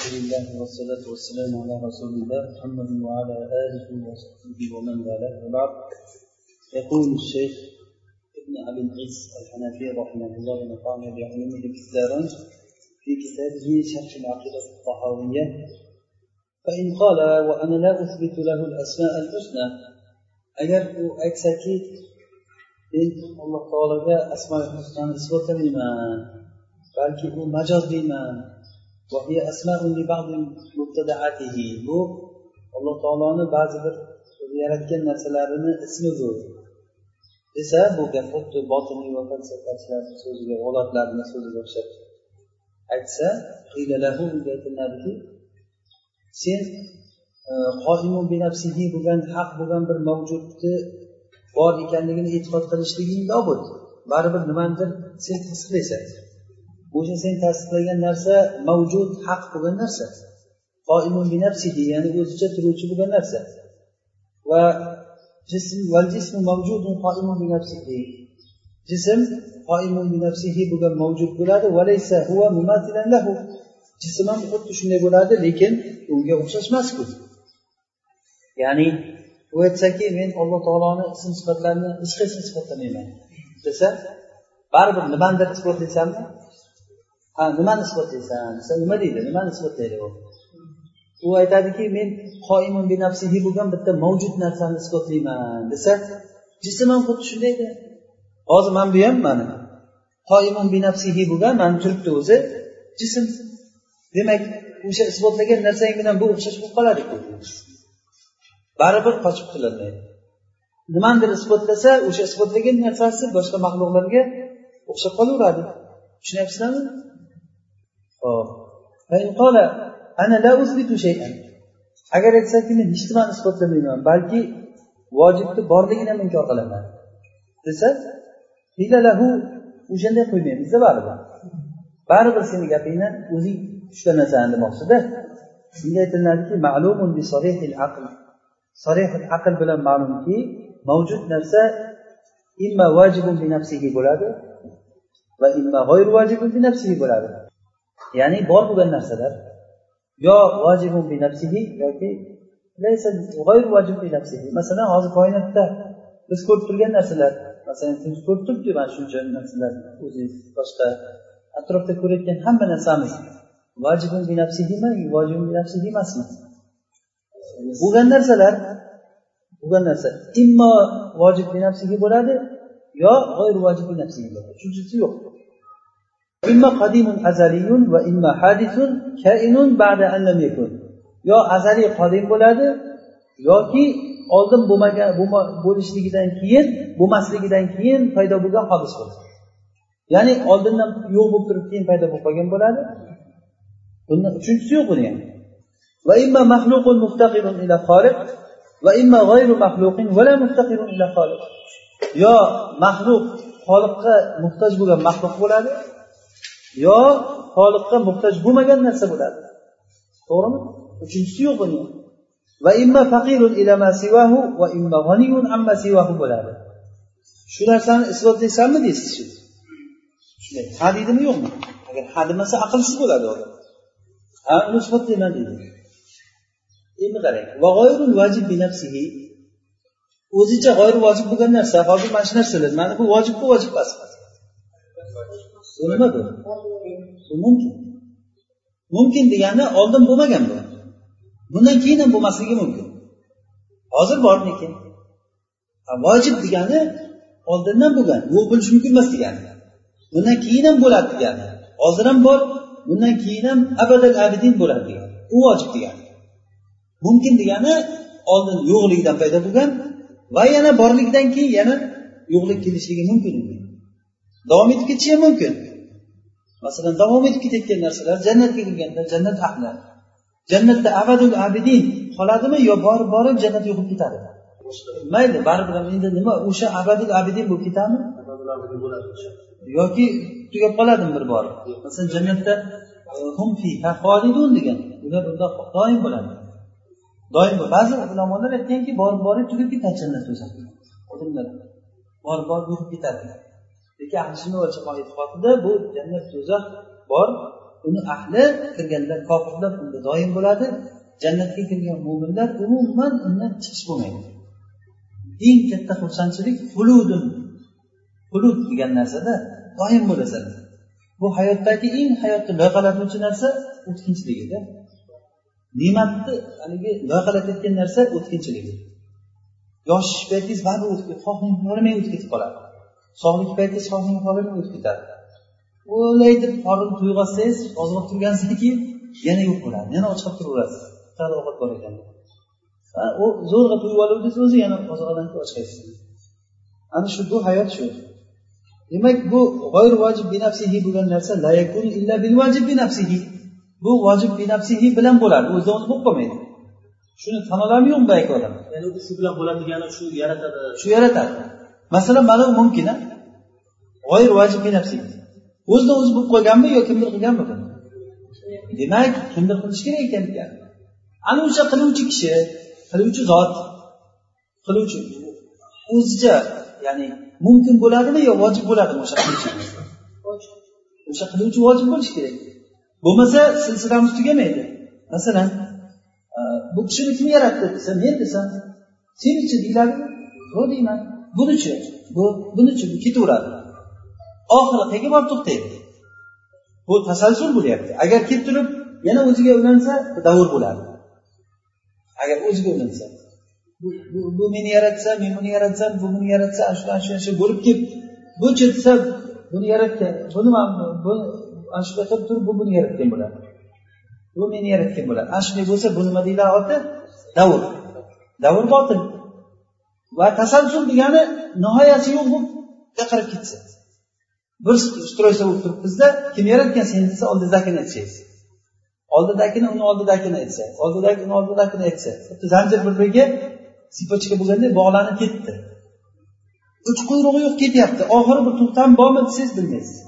الحمد لله والصلاة والسلام على رسول الله محمد وعلى آله وصحبه ومن والاه. وبعد يقول الشيخ ابن أبي العز الحنفي رحمه الله ونفعنا بعلومه كثيرا في كتابه شرح العقيدة الطحاوية فإن قال وأنا لا أثبت له الأسماء الحسنى agar u aytsaki men alloh taologa asmoi husnoni isbotlamayman balki u majoz bu alloh taoloni ba'zi bir yaratgan narsalarini ismidir desa bu gap xuddi botiniy va falsafachilarni so'ziga g'olatlarni so'ziga o'xshab aytsa aytiladiki sen e, qoimun binafsihi bo'lgan haq bo'lgan bir mavjudni bor ekanligini e'tiqod qilishliging lobud baribir nimanidir sen tasdiqlaysan o'sha sen tasdiqlagan narsa mavjud haq bo'lgan narsa. Ya'ni o'zicha turuvchi bo'lgan narsa. Va jism val mavjudun qoimun binafsihi jism qoimun binafsihi bo'lgan mavjud bo'ladi valaysa huwa mumathilan lahu. Jism ham xuddi shunday bo'ladi lekin unga o'xshashmasku. Ya'ni u aytsaki men alloh taoloni ism sifatlarini hech qaysi sifatlamayman desa baribir nimanidir isbotlaysanmi ha nimani isbotlaysan desa nima deydi nimani isbotlaydi u? U aytadiki men qoimun binafsihi bo'lgan bitta mavjud narsani isbotlayman desa jism ham xuddi shundayda hozir mana bu ham mani. Qoimun binafsihi bo'lgan mana turibdi o'zi jism. Demak o'sha isbotlagan narsang bilan bu o'xshash bo'lib qoladiku baribir qochib qutulolmaydi nimanidir isbotlasa o'sha isbotlagan narsasi boshqa maxluqlarga o'xshab qolaveradi. Tushunyapsizlarmi agar aytsaki men hech nimani isbotlamayman balki vojibni borligini ham inkor qilaman. Desa o'shanday qo'ymaymizda baribir. Baribir seni gapingni o'zing ushlanasan demoqchida. Shunga aytiladiki ma'lumun bi sarihil aql. Sarihil aql bilan ma'lumki mavjud narsa imma vajibun bi nafsihi bo'ladi va imma g'oyir vajibun bi nafsihi bo'ladi. Ya'ni bor bo'lgan narsalar. Yo vojibun bi nafsihi yoki vojib bi nafsihi. Masalan hozir koinotda biz ko'rib turgan narsalar masalan siz ko'rib turibdi mana shuncha narsalar o'zingiz boshqa atrofda ko'rayotgan hamma narsamiz. Vojibun bi nafsihimi vojibun bi nafsihi emasmi? Bo'lgan narsalar bo'lgan narsa immo vojib bi nafsihi bo'ladi yo g'oyir vojib bi nafsihi bo'ladi. Uchinchisi yo'q. Imma qadimun azaliyun va imma hadisun kainun ba'da an lam yakun. Yo azaliy qodim bo'ladi yoki oldin bo'lmagan bo'lishligidan keyin bo'lmasligidan keyin paydo bo'lgan hodis bo'ladi. Ya'ni oldindan yo'q bo'lib turib keyin paydo bo'lib qolgan bo'ladi. Bundan uchinchisi yo'q buni ham va imma mahluqun muftaqirun ila xoliq va imma g'ayru mahluqin vala muftaqirun ila xoliq yo maxluq xoliqqa muhtoj bo'lgan maxluq bo'ladi yo xoliqqa muhtoj bo'lmagan narsa bo'ladi. To'g'rimi? Uchinchisi yo'q buni. Va imma faqirun ila ma siwahu va imma ghaniyun amma siwahu bo'ladi. Shu narsani isbotlaysanmi deysiz shu shunday ha deydimi yo'qmi? Agar ha demasa aqlsiz bo'ladi odam ha uni isbotlayman deydi. Endi qarang va g'oyrul vajib bi nafsihi. O'zicha g'oyir vojib bo'lgan narsa hozir mana shu narsalar mana bu vojibmi vojib emasmi nima bu mumkin. Mumkin degani oldin bo'lmagan bu. Bundan keyin ham bo'lmasligi mumkin. Hozir bor vojib degani oldindan bo'lgan yo'q bo'lishi mumkin emas degani. Bundan keyin ham bo'ladi degani. Hozir ham bor bundan keyin ham abadal abidin bo'ladi degani. U vojib degani. Mumkin degani oldin yo'qligidan paydo bo'lgan va yana borlikdan keyin yana yo'qlik kelishligi mumkin. Davom etib ketishi ham mumkin. Masalan davom etib ketayotgan narsalar jannatga kirganda jannat ahli jannatda abadul abidin qoladimi yo borib borib jannat yo'q bo'lib ketadi? Mayli baribir endi nima o'sha abadul abidin bo'lib ketadimi? Yoki tugab qoladimi bir bor? Masalan jannatda degan ular unda doim bo'ladi. Doim ba'zi ulamolar aytganki borib borib tugab ketadi jannat o'zi odamlar borib borib yo'qib ketadi lekin ahli sunna va jamoa e'tiqodida bu jannat do'zax bor. Uni ahli kirganda kofirlar unda doim bo'ladi. Jannatga kirgan mo'minlar umuman undan chiqish bo'lmaydi. Eng katta xursandchilik xuludun xulud degan narsada doim bo'lasan. Bu hayotdagi eng hayotni loyqalatuvchi narsa o'tkinchiligida. Ne'matni haligi loyqalatayotgan narsa o'tkinchiligi yosh paytingiz baribir o'tib ketadi xohlang xohlamay o'tib ketib qoladi sog'lik paytingiz xohlang xohlamay o'tib ketadi. O'lay deb olsangiz ozroq turgandan keyin yana yo'q bo'ladi yana och qolib turaverasiz. Bitta ovqat bor ekan? U zo'rg'a to'yib oluvdingiz o'zi yana ozroqdan keyin och qolasiz ana shu bu hayot shu. Demak bu g'oyir vojib binafsihi bo'lgan narsa illa bil vojib binafsihi. Bu vojib binafsihi bilan bo'ladi o'zidan o'zi bo'lib qolmaydi shuni tan oladimi yo'qmi boyagi odam? Ya'ni u shu bilan bo'ladi degani shu yaratadi. Shu yaratadi masalan mana bu mumkin g'oyir vojib o'zidan o'zi bo'lib qolganmi yo kimdir qilganmi buni demak kimdir qilishi kerak ekan ekan ana o'sha qiluvchi kishi qiluvchi zot qiluvchi o'zicha ya'ni mumkin bo'ladimi yo vojib bo'ladimi o'sha qiluvchi? O'sha qiluvchi vojib bo'lishi kerak. Bo'lmasa silsilamiz tugamaydi masalan bu kishini kim yaratdi? desa men desam senichi deyiladi. Yo'q deyman. Bunichi bu bunichi bu ketaveradi. Oxiri qayerga borib to'xtaydi bu tasalsul bo'lyapti. Agar kelib turib yana o'ziga ulansa davr bo'ladi. Agar o'ziga ulansa bu meni yaratsa men buni yaratsam bu buni yaratsa ana shunaqa ana shu bo'lib kelib bu desa buni yaratgan buni ana shunday qilib turib bu buni yaratgan bo'ladi. Bu meni yaratgan bo'ladi. Ana shunday bo'lsa bu nima deyiladi oti davr. Davr botil. Va tasalsul degani nihoyasi yo'q bo'lib qarab ketsa. Bir ustroysa bo'lib turibmizda kim yaratgan seni desa oldidagini aytsangiz. Oldidagini uni oldidagini aytsa oldidagi uni oldidagini aytsa. Xuddi zanjir bir biriga sipochka bo'lganday bog'lanib ketdi. Uch quyrug'i yo'q ketyapti. Oxiri bir to'xtam bormi desangiz bilmaysiz.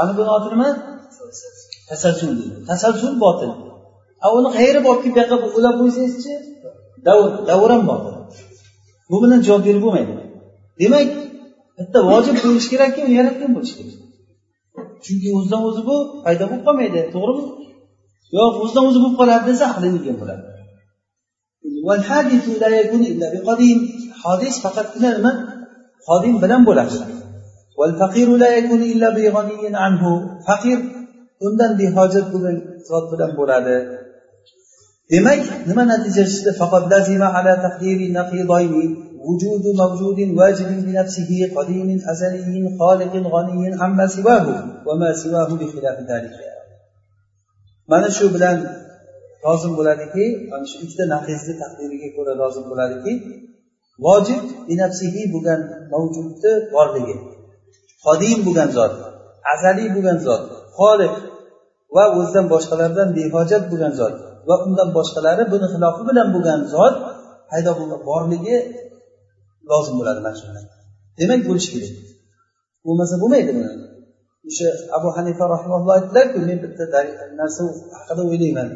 Ana buni oti nima tasalsul tasalsul botil. A uni g'ayri olib kelib bu yoqqa ulab qo'ysangizchi? Davr davr ham botil. Bu bilan javob berib bo'lmaydi. Demak bitta vojib bo'lishi kerakki uni yaratgan bo'lishi kerak. Chunki o'zidan o'zi bu paydo bo'lib qolmaydi to'g'rimi? Yo'q o'zidan o'zi bo'lib qoladi desa aqlingigan bo'ladi. Hodis faqatgina nima xodim bilan bo'ladi. Faqir undan behojat bo'lgan zot bilan bo'ladi. demak nima natija chiqdi وجود موجود واجب بنفسه قديم أزلي خالق غني عما سواه وما سواه بخلاف ذلك mana shu bilan lozim bo'ladiki mana shu ikkita naqizni taqdiriga ko'ra lozim bo'ladiki vojib binafsihi bo'lgan mavjudni borligi qodim bo'lgan zot azaliy bo'lgan zot xoliq va o'zidan boshqalardan behojat bo'lgan zot Va undan boshqalari buni xilofi bilan bo'lgan zot paydo borligi lozim bo'ladi mana shunda demak bo'lishi kerak. Bo'lmasa bo'lmaydi buni. O'sha abu hanifa rahimalloh aytdilarku men bitta narsa haqida o'ylayman.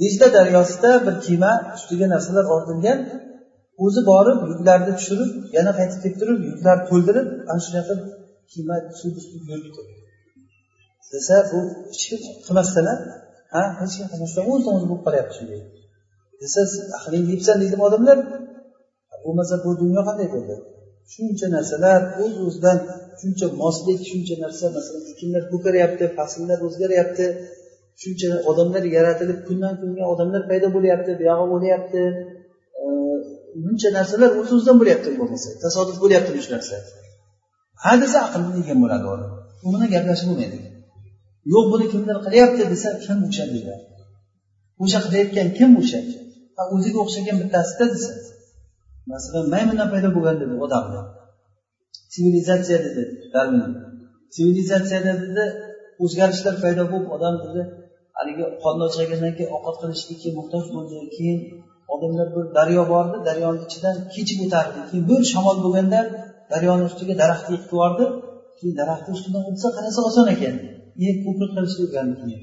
Dejda daryosida bir kema ustiga narsalar ortilgan o'zi borib yuklarni tushirib yana qaytib kelib turib yuklarni to'ldirib ana shunaqa kema suv yuribdi. Desa bu hech kim qilmasdilar ha hech kim qilmasdan o'ltamiz bo'lib qolyapti shunday desa aqlingni yeyapsan deydimi odamlar. Bo'lmasa bu dunyo qanday bo'ldi? Shuncha narsalar o'z o'zidan shuncha moslik shuncha narsa masalan ekinlar ko'karyapti fasllar o'zgaryapti. Shuncha odamlar yaratilib kundan kunga odamlar paydo bo'lyapti buyog'i o'lyapti. Buncha narsalar o'z o'zidan bo'lyapti bo'lmasa. Tasodif bo'lyaptimi shu narsa. Ha desa aqlni yegan bo'ladi odam u bilan gaplashib bo'lmaydi. Yo'q buni kimdir qilyapti desa kim o'sha deyiladi o'sha qilayotgan kim o'sha? O'ziga o'xshagan bittasida desa. Masalan maymundan paydo bo'lgan dedi odamda sivilizatsiya dedi darvin sivilizatsiyada dedi o'zgarishlar paydo bo'lib odam dedi haligi qonni ochgandan keyin ovqat qilishlikka muhtoj bo'ldi keyin odamlar bir daryo bor edi daryoni ichidan kechib o'tardi. Keyin bir shamol bo'lganda daryoni ustiga daraxt yiqitib yubordi keyin daraxtni ustidan o'tsa qarasa oson ekan. Ko'prik qilishni o'rgandi keyin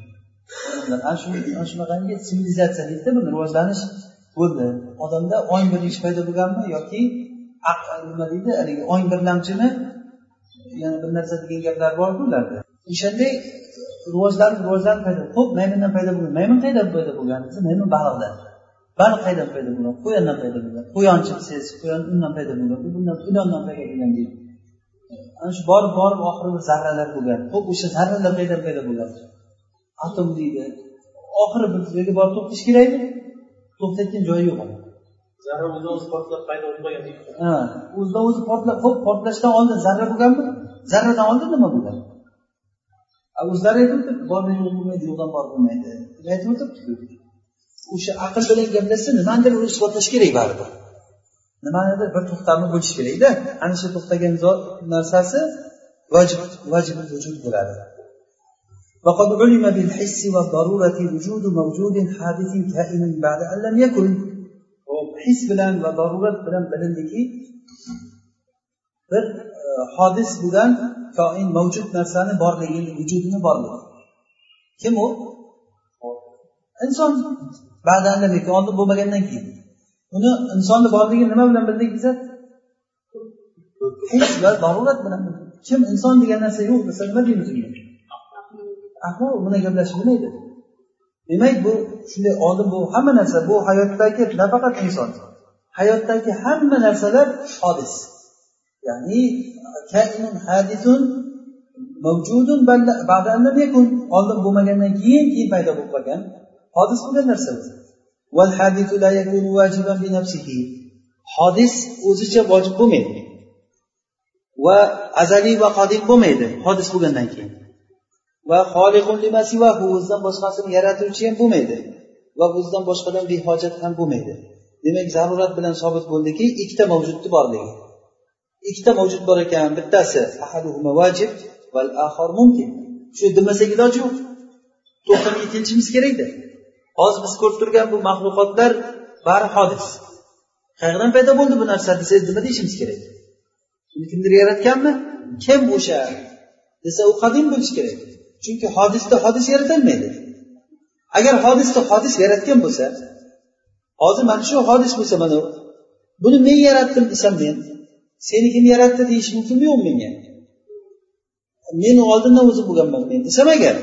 ana shu shunaqangi sivilizatsiya deydida buni rivojlanish bo'ldi. Odamda ong bilish paydo bo'lganmi yoki nima deydi haligi ong birlamchimi? Yana bir narsa degan gaplar borku ularda. O'shanday rivojlanib rivojlanib paydo ho'p maymundan paydo bo'lgan maymun qayerdan paydo bo'lgan? Desa maymun baliqdan baliq qayerdan paydo bo'lgan? Qo'yondan paydo bo'lgan. Quyonchi siz qo'yon undan paydo bo'lgan. U bundan ilondan paydo bo'lgan deydi. Ana shu borib borib oxiri bir zarralar bo'lgan. Ho'p o'sha zarralar qayerdan paydo bo'lgan? Atom deydi. Oxiri bir joyga borib to'xtash kerakmi? To'xtayotgan joyi yo'q zarra o'zidan o'zi portlab paydo bo'lib qolgan ha o'zidan o'zi portlab ho'p portlashdan oldin zarra bo'lganmi zarradan oldin nima bo'lgan? O'zlari aytib o'tiribdi bormi yo'q bo'lmaydi yo'qdan bor bo'lmaydi. Deb aytib o'tiribdiku o'sha aql bilan gaplashsa nimanidir isbotlash kerak baribir nimanidir bir to'xtamni bo'lishi kerakda ana shu to'xtagan narsasi vojib vojib vujud bo'ladi وقد علم بالحس والضرورة وجود موجود حادث كائن بعد أن لم يكن his bilan va zarurat bilan bilindiki bir hodis bo'lgan koin mavjud narsani borligini vujudini borligi kim u inson oldin bo'lmagandan keyin Buni insonni borligini nima bilan bildik desa his va zarurat bilan kim inson degan narsa yo'q desa nima deymiz unga? Ahvo bilan gaplashib bo'lmaydi demak bu shunday oldin bu hamma narsa bu hayotdagi nafaqat inson hayotdagi hamma narsalar hodis. Ya'ni kainun hadisun mavjudun yakun. Oldin bo'lmagandan keyin keyin paydo bo'lib qolgan hodis bo'lgan narsa hodis o'zicha vojib bo'lmaydi. Va azaliy va qodim bo'lmaydi hodis bo'lgandan keyin. Va o'zidan boshqasini yaratuvchi ham bo'lmaydi. Va o'zidan boshqadan behojat ham bo'lmaydi. Demak zarurat bilan sobit bo'ldiki ikkita mavjudni borligi. Ikkita mavjud bor ekan bittasi vajib val ahor mumkin. Shu demasak iloji yo'q to'xtamay tinchimiz kerakda. Hozir biz ko'rib turgan bu maxluqotlar bari hodis qayerdan paydo bo'ldi bu narsa desangiz nima deyishimiz kerak? Uni kimdir yaratganmi? Kim o'sha desa u qadim bo'lishi kerak. Chunki hodisda hodis yaratilmaydi. Agar hodisni hodis yaratgan bo'lsa hozir mana shu hodis bo'lsa mana buni men yaratdim desam men seni kim yaratdi deyish mumkinmi yo'q menga? Men oldindan o'zi bo'lganman men desam agar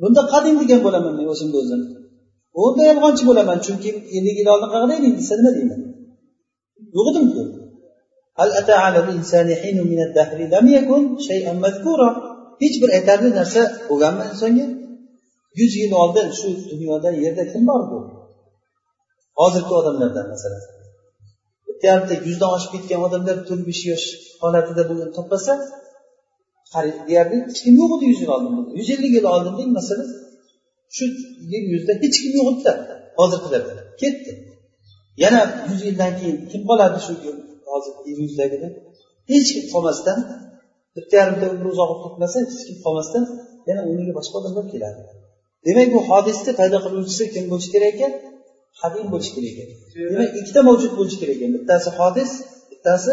bunda qadim degan bo'laman men o'zimga o'zim. O'nda yolg'onchi bo'laman chunki ellik yil oldin desa nima deyman yo'g'idimku? Hech bir aytarli narsa bo'lganmi insonga? Yuz yil oldin shu dunyoda yerda kim bor bu? Hozirgi odamlardan masalan. Bitta yuzdan oshib ketgan odamlar to'rt besh yosh holatida bo'lgan topilsa deyarli hech kim yo'q edi yuz yil oldin yuz ellik yil oldin deng masalan. Shu yer yuzida hech kim yo'q edida. Hozirgilarda ketdi. Yana yuz yildan keyin kim qoladi shu hozir yer yuzidagida. Hech kim qolmasdan bitta yarimta umr uzoq topmasa hech kim qolmasdan yana o'rniga boshqa odamlar keladi. Demak bu hodisni paydo qiluvchisi kim bo'lishi kerak ekan? Qadim bo'lishi kerak ekan. Demak ikkita mavjud bo'lishi kerak ekan. Bittasi hodis bittasi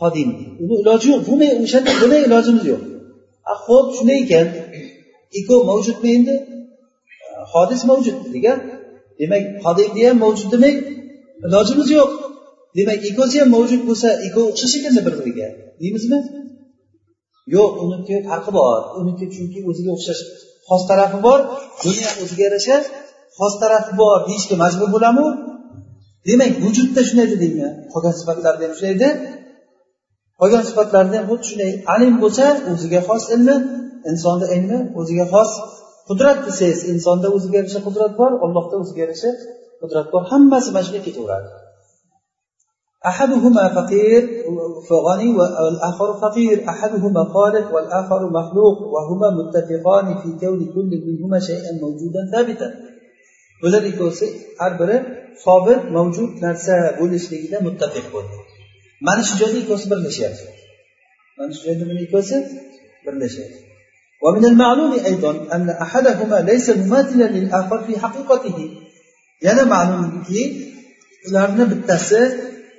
qodim. Uni iloji yo'q. Bo'lmay o'shanda buni ilojimiz yo'q. Ah, Ho'p shunday ekan. Ikkovi mavjudmi endi? Hodis mavjud. Degan demak qodimni ham mavjud demak ilojimiz yo'q. Demak ikkovsi ham mavjud bo'lsa ikkovi o'xshash ekanda bir biriga deymizmi? Yo'q uniki farqi bor. Uniki chunki o'ziga o'xshash xos tarafi bor. Buni ham o'ziga yarasha xos tarafi bor. Deyishga majbur bo'lamu. Demak vujudda shunday dedikmi qolgan sifatlarda ham shunday edi qolgan sifatlarda ham xuddi shunday. Alim bo'lsa o'ziga xos ilmi insonda ilmi o'ziga xos qudrat desangiz insonda o'ziga yarasha qudrat bor allohda o'ziga yarasha qudrat bor hammasi mana shunga ketaveradi أحدهما فقير غني والآخر فقير أحدهما خالق والآخر مخلوق وهما متفقان في كون كل منهما شيئا موجودا ثابتا bular ikkovsi har biri sobit mavjud narsa bo'lishligida muttafiq bo'ldi mana shu joyda ikkovsi birlashyapti mana shu joyda buni ikkovsi birlashyapti ومن المعلوم أيضا أن أحدهما ليس مماثلا للآخر في حقيقته yana ma'lumki ularni bittasi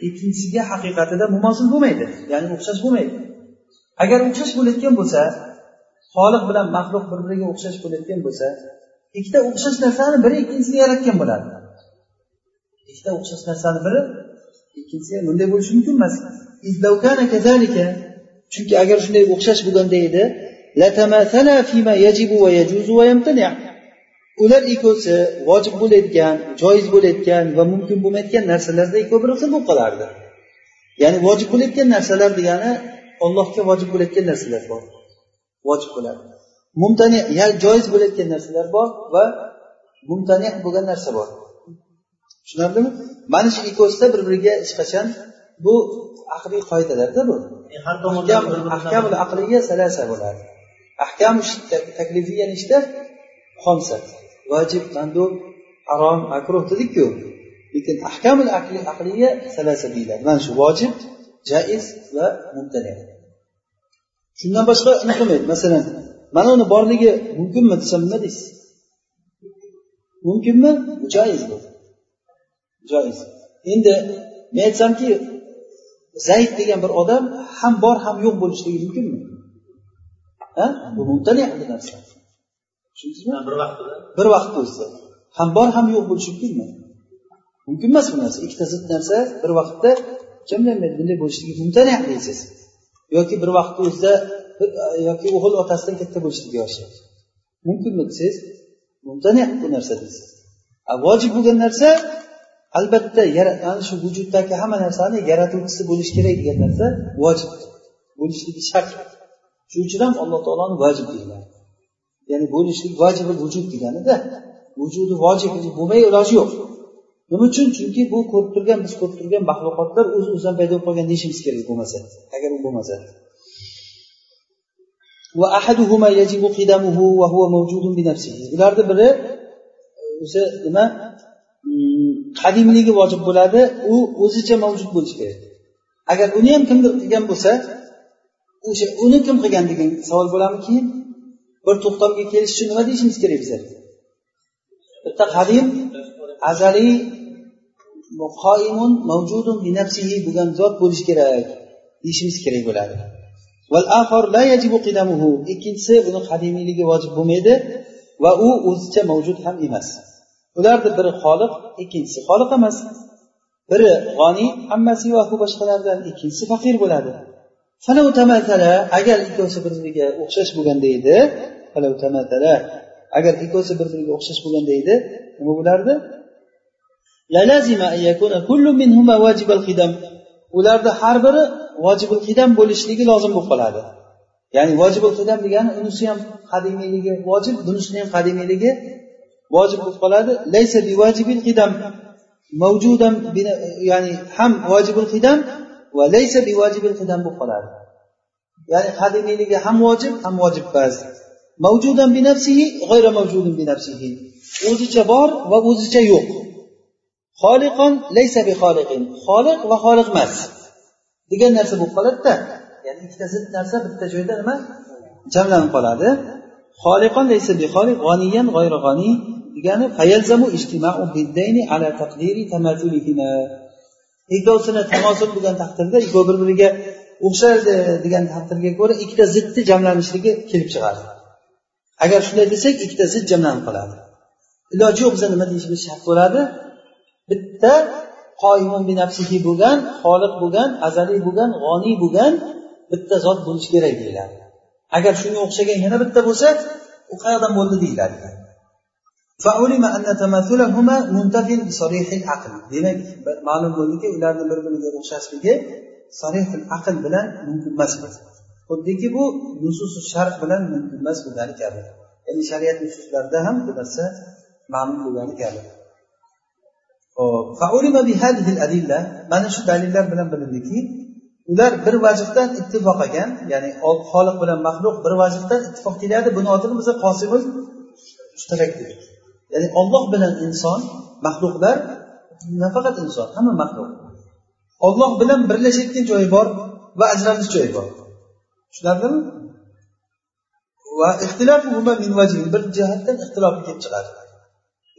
ikkinchisiga haqiqatida mumosil bo'lmaydi ya'ni o'xshash bo'lmaydi agar o'xshash bo'layotgan bo'lsa xoliq bilan maxluq bir biriga o'xshash bo'layotgan bo'lsa ikkita o'xshash narsani biri ikkinchisini yaratgan bo'ladi ikkita o'xshash narsani biri ikkinchisi bunday bo'lishi mumkin emas chunki agar shunday o'xshash bo'lganda edi ular ikkovsi vojib bo'layotgan joiz bo'layotgan va mumkin bo'lmayotgan narsalarda ikkov bir xil bo'lib qolardi. Ya'ni vojib bo'layotgan narsalar degani ollohga vojib bo'layotgan narsalar bor. Vojib bo'ladi. Mumtani joiz bo'layotgan narsalar bor va mumtani bo'lgan narsa bor. Tushunarlimi? Mana shu ikkovsida bir biriga hech qachon bu aqliy qoidalarda bu. Ahkamul aqliy salasa bo'ladi. Ahkam taklifiya nechta xomsa vojib mandub harom makruh dedikku. Lekin ahkamul aqliya salasa deyiladi. Mana shu vojib jaiz va mumtani shundan boshqa nima qilmaydi? Masalan mana uni borligi mumkinmi desam nima deysiz? Mumkinmi? Joiz bu. Joiz endi men aytsamki zayd degan bir odam ham bor ham yo'q bo'lishligi mumkinmi ha bu mumtani bu narsa. Tushundingizmi? Bir vaqtda bir vaqtda o'zida ham bor ham yo'q bo'lishi mumkinmi mumkin emas bu narsa. Ikkita zid narsa bir vaqtda jamlanmaydi bunday bo'lishligi mumtani deysiz yoki bir vaqtni o'zida yoki o'g'il otasidan katta bo'lishligi o'xshaydi mumkinmi desangiz? Mumtani bu narsa deysiz vojib bo'lgan narsa albatta ana shu vujuddagi hamma narsani yaratuvchisi bo'lishi kerak degan narsa vojib bo'lishligi shart shuning uchun ham alloh taoloni vojib deyiladi. Ya'ni bo'lishlik vajibi vujud deganida vujudi vojib bo'lmay iloji yo'q. Nima uchun? Chunki bu ko'rib turgan biz ko'rib turgan maxluqotlar o'z o'zidan paydo bo'lib qolgan deyishimiz kerak bo'lmasa agar u bo'lmasa. Bularni biri o'zi nima? Mm, qadimligi vojib bo'ladi u o'zicha mavjud bo'lishi kerak. Agar uni ham kimdir qilgan bo'lsa o'sha uni kim qilgan degan savol bo'ladimi keyin bir to'xtamga kelish uchun nima deyishimiz kerak bizlar bitta qadim azaliy qoimun mavjudun bi nafsihi bo'lgan zot bo'lishi kerak deyishimiz kerak bo'ladi. Ikkinchisi uni qadimiyligi vojib bo'lmaydi va u o'zicha mavjud ham emas. Ularni biri xoliq ikkinchisi xoliq emas. Biri g'oniy hammasi boshqalardan ikkinchisi faqir bo'ladi. Agar ikkovsi bir biriga o'xshash bo'lganda edi agar ikkovsi bir biriga o'xshash bo'lganda edi nima bo'lardi? ularni har biri vojibul qidam bo'lishligi lozim bo'lib qoladi. Ya'ni vojibul qidam degani unisi ham qadimiyligi vojib bunisini ham qadimiyligi vojib bo'lib qoladi. laysa bivajibil qidam mavjudan ya'ni ham vojibul qidam va laysa bivajibil qidam bo'lib qoladi. Ya'ni qadimiyligi ham vojib ham vojib emas mavjudan binafsihi g'ayra bi binafsihi o'zicha bor va o'zicha yo'q. Xoliqon laysa bi xoliqin. Xoliq va xoliq emas. Degan narsa bo'lib qoladida. Ya'ni ikkita zid narsa bitta joyda nima? Jamlanib qoladi. Xoliqon laysa bi xoliq g'oniyan g'ayra g'oniy degani fayalzamu ijtimau biddayni ala taqdiri tamathulihima ikkovsini tamosil bo'lgan taqdirda ikkovi bir biriga o'xshaydi degan taqdirga ko'ra ikkita zidni jamlanishligi kelib chiqadi. Agar shunday desak ikkita zid jamlanib qoladi. Iloji yo'q biza nima deyishimiz shart bo'ladi? Bitta qoimun binafsihi bo'lgan xoliq bo'lgan azaliy bo'lgan g'oniy bo'lgan bitta zot bo'lishi kerak deyiladi. Agar shunga o'xshagan yana bitta bo'lsa u qayerdan bo'ldi deyiladi. Demak ma'lum bo'ldiki ularni bir biriga o'xshashligi sarihil aql bilan mumkin emas xuddiki bu nususi sharh bilan mumkin emas bo'lgani kabi ya'ni shariat nususlarida ham bu narsa ma'lum bo'lgani kabi mana shu dalillar bilan bilindiki ular bir vajhdan ittifoq qilgan ya'ni xoliq bilan maxluq bir vajhdan ittifoq keladi buni otini biza qosimul mushtarak dedik ya'ni olloh bilan inson maxluqlar nafaqat inson hamma maxluq. Olloh bilan birlashayotgan joyi bor va ajralish joyi bor. Tushunarlimi? Va ixtilof bir jihatdan ixtilof kelib chiqadi.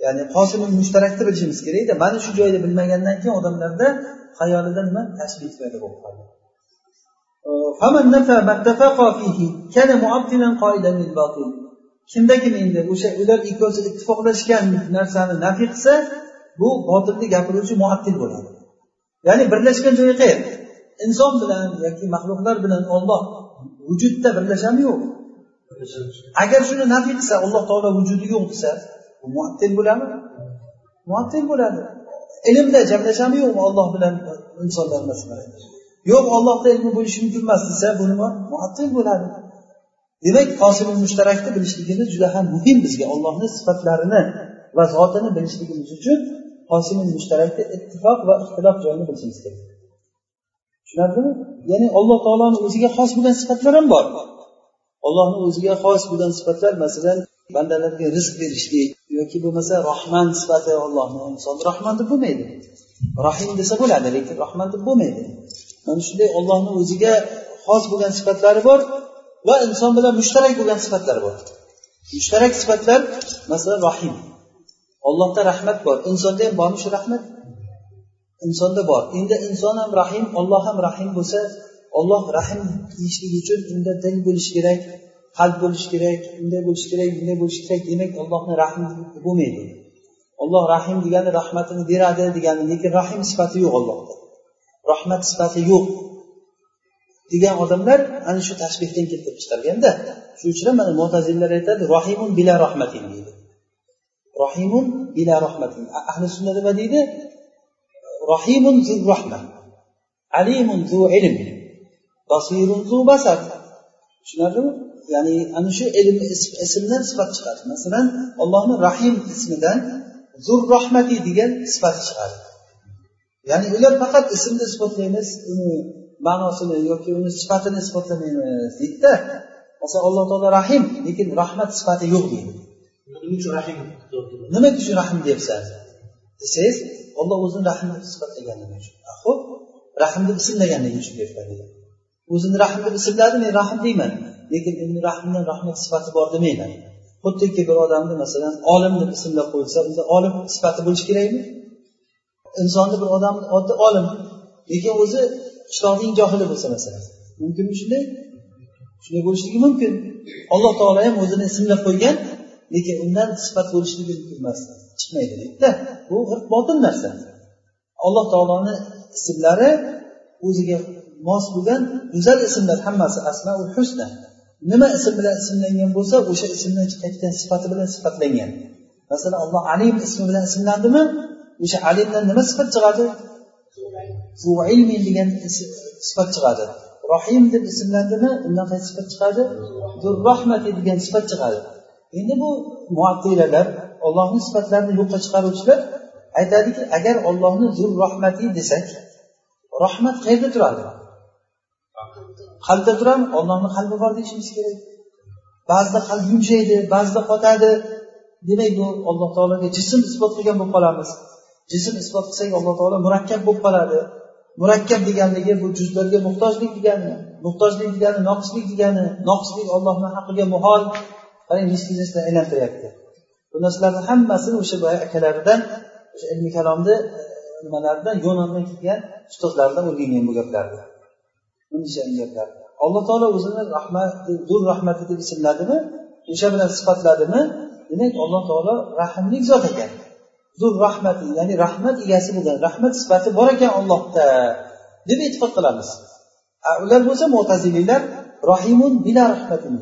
Ya'ni qosimul mushtarakni bilishimiz kerakda mana shu joyda bilmagandan keyin odamlarda xayolida nima tashbih paydo bo'lib qoladi kimdakim endi? O'sha ular ikkovsi ittifoqlashgan narsani nafiy qilsa bu botilni gapiruvchi muattil bo'ladi. Ya'ni birlashgan joyi qayerda? Inson bilan yoki maxluqlar bilan olloh vujudda birlashami yo'q? Agar shuni nafiy qilsa alloh taolo vujudi yo'q desa bu muattil bo'ladimi? Muattil bo'ladi. Ilmda jamlashami yo'qmi olloh bilan insonlar masalan yo'q ollohda ilmi bo'lishi mumkin emas desa bu nima? Muattil bo'ladi. Demak qosimi mushtarakni bilishligimiz juda ham muhim bizga. Ollohni sifatlarini va zotini bilishligimiz uchun qosimi mushtarakni ittifoq va ixtilof joyini bilishimiz kerak. Tushunarlimi? Ya'ni alloh taoloni o'ziga xos bo'lgan sifatlar ham bor. Allohni o'ziga xos bo'lgan sifatlar masalan bandalarga rizq berishlik yoki bo'lmasa rohman sifati ollohni inson rohman deb bo'lmaydi. Rohim desa bo'ladi lekin rohman deb bo'lmaydi. Mana shunday ollohni o'ziga xos bo'lgan sifatlari bor. Va inson bilan mushtarak bo'lgan sifatlar bor. Mushtarak sifatlar masalan rohim ollohda rahmat bor. Insonda ham bormi shu rahmat? Insonda bor. Endi inson ham rahim olloh ham rahim bo'lsa olloh rahim deyishlik uchun unda dil bo'lishi kerak qalb bo'lishi kerak unday bo'lishi kerak bunday bo'lishi kerak demak ollohni rahmi bo'lmaydi. Olloh rahim degani rahmatini beradi degani lekin rahim sifati yo'q ollohda rahmat sifati yo'q. Degan odamlar ana shu tashbihdan keltirib chiqarganda shuning uchun ham mana mo'tazillar aytadi rohimun bila rahmatin deydi. Rohimun bila rahmatin. Ahli sunna nima deydi? Rohimun zu rahma alimun zu ilm basirun zu basar tushunarlimi ya'ni ana shu ilm ismdan sifat chiqadi. Masalan allohni rahim ismidan zur rahmati degan sifat chiqadi. Ya'ni ular faqat ismni isbotlaymiz uni ma'nosini yoki uni sifatini isbotlamaymiz deydida masalan alloh taolo rahim lekin rahmat sifati yo'q deydi. Nima uchun rahim nima uchun rahim deyapsan desangiz olloh o'zini rahmni sifatlaganligi uchun. Ho'p rahm deb ismlaganligi uchun deyapman o'zini rahm deb ismladi men rahm deyman. Lekin endi rahmni rahmat sifati bor demayman. Xuddiki bir odamni masalan olim deb ismlab qo'yilsa unda olim sifati bo'lishi kerakmi? Insonni bir odam oddiy olim lekin o'zi qishloqning johili bo'lsa masalan. Mumkinmi shunday. Shunday bo'lishligi mumkin. Alloh taolo ham o'zini ismlab qo'ygan lekin undan sifat bo'lishligi mumkin emas. Chiqmaydi deydida bu botil narsa. Alloh taoloni ismlari o'ziga mos bo'lgan go'zal ismlar hammasi asmaul husna. Nima ism bilan ismlangan bo'lsa o'sha ismdan chiqayotgan sifati bilan sifatlangan. Masalan alloh alim ismi bilan ismlandimi? O'sha alimdan nima sifat chiqadi? Ilmin degan sifat chiqadi. Rohim deb ismlandimi? Undan qaysi sifat chiqadi? Rahmati degan sifat chiqadi. Endi bu muattilalar ollohni sifatlarini yo'qqa chiqaruvchilar aytadiki agar ollohni zur rahmati desak rahmat qayerda turadi? Qalbda turadimi ollohni qalbi bor deyishimiz kerak. Ba'zida qalb yumshaydi ba'zida qotadi. Demak bu alloh taologa jism isbot qilgan bo'lib qolamiz. Jism isbot qilsak alloh taolo murakkab bo'lib qoladi. Murakkab deganligi bu juzlarga muhtojlik degani muhtojlik degani noqislik degani noqislik ollohni haqqiga muhol. Qarang nechta aylantiryapti. Bu narsalarni hammasini o'sha boya akalaridan o'sha ilmiy kalomni e, nimalaridan yunondan kelgan ustozlaridan o'rgangan bu gaplarni. Gaplar alloh taolo o'zini rahmat zur rahmati deb ismladimi o'sha bilan sifatladimi demak alloh taolo rahmli zot ekan. Zur rahmati ya'ni rahmat egasi bo'lgan rahmat sifati bor ekan ollohda deb e'tiqod qilamiz. Ular bo'lsa mo'taziliylar rohimun bila rahmatin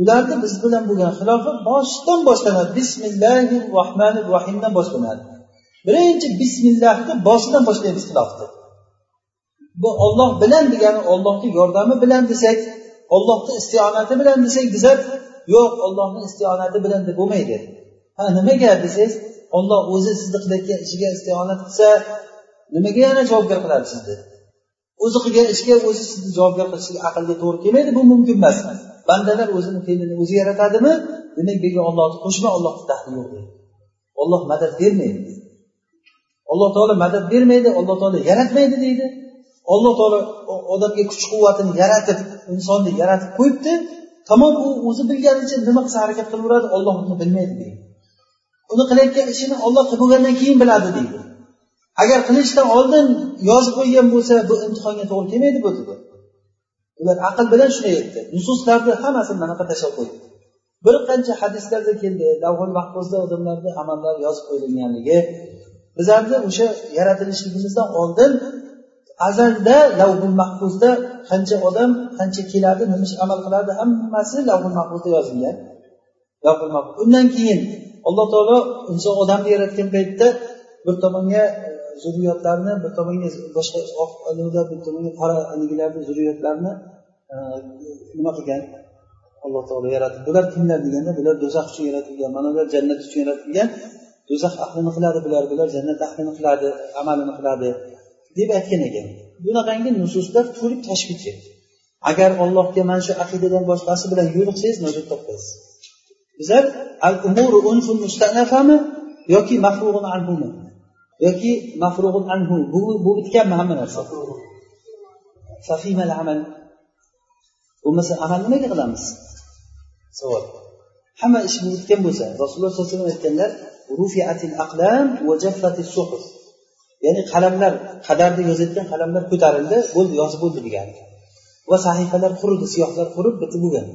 ularni biz bilan bo'lgan xilofi boshdan boshlanadi. Bismillahi rohmanir rohimdan boshlanadi. Birinchi bismillahni boshidan boshlaymiz xilofni bu olloh bilan degani ollohni yordami bilan desak ollohni istionati bilan desak desak yo'q ollohni istionati bilan deb bo'lmaydi. Ha nimaga desangiz olloh o'zi sizni qilayotgan ishiga istionat qilsa nimaga yana javobgar qiladi sizni o'zi qilgan ishga o'zi sizni javobgar qilishiga aqlga to'g'ri kelmaydi bu mumkin emas. Bandalar o'zini fe'lini o'zi yaratadimi? Demak bu yerga ollohni qo'shma ollohni daxli yo'q olloh madad bermaydi alloh taolo madad bermaydi alloh taolo yaratmaydi deydi. Alloh taolo odamga kuch quvvatini yaratib insonni yaratib qo'yibdi. Tamom u o'zi bilganicha nima qilsa harakat qilaveradi olloh uni bilmaydi deydi. Uni qilayotgan ishini olloh qilib bo'lgandan keyin biladi deydi. Agar qilishdan oldin yozib qo'ygan bo'lsa bu imtihonga to'g'ri kelmaydi bu dedi ular aql bilan shunday aytdi nususlarni hammasini manaqa tashlab qo'ydi. Bir qancha hadislarda keldi. Davhul mahfuzda odamlarni amallari yozib qo'yilganligi. Bizlarni o'sha yaratilishligimizdan oldin azalda lavhul mahfuzda qancha odam qancha keladi nima ish amal qiladi hammasi lavhul mahfuzda yozilgan. Undan keyin alloh taolo inson odamni yaratgan paytda bir tomonga e, zurriyotlarni bir tomonga boshqa oq bir tomonga qora haligilarni zurriyotlarini e, nima qilgan? Alloh taolo yaratib. Bular kimlar deganda bular do'zax uchun yaratilgan mana bular jannat uchun yaratilgan. Do'zax ahlini qiladi bular bular jannat ahlini qiladi amalini qiladi deb aytgan ekan. Bunaqangi nususlar to'lib toshib ketgan agar allohga mana shu aqidadan boshqasi bilan yo'liqsangiz najot topasiz. Bizlar al umuru unfun mustanafami yoki mafrug'un anhumi yoki mafrug'un anhu. Bu bu bitganmi hamma narsa. Fafimal amal. Bo'lmasa amal nimaga qilamiz? Savol. Hamma ishimiz bitgan bo'lsa rasululloh sollallohu alayhi vasallam aytganlar rufiatil aqlam va jaffatis suhuf. Ya'ni qalamlar qadarda yozayotgan qalamlar ko'tarildi bo'ldi yozib bo'ldi degani. Va sahifalar quridi siyohlar qurib bitib bo'lgan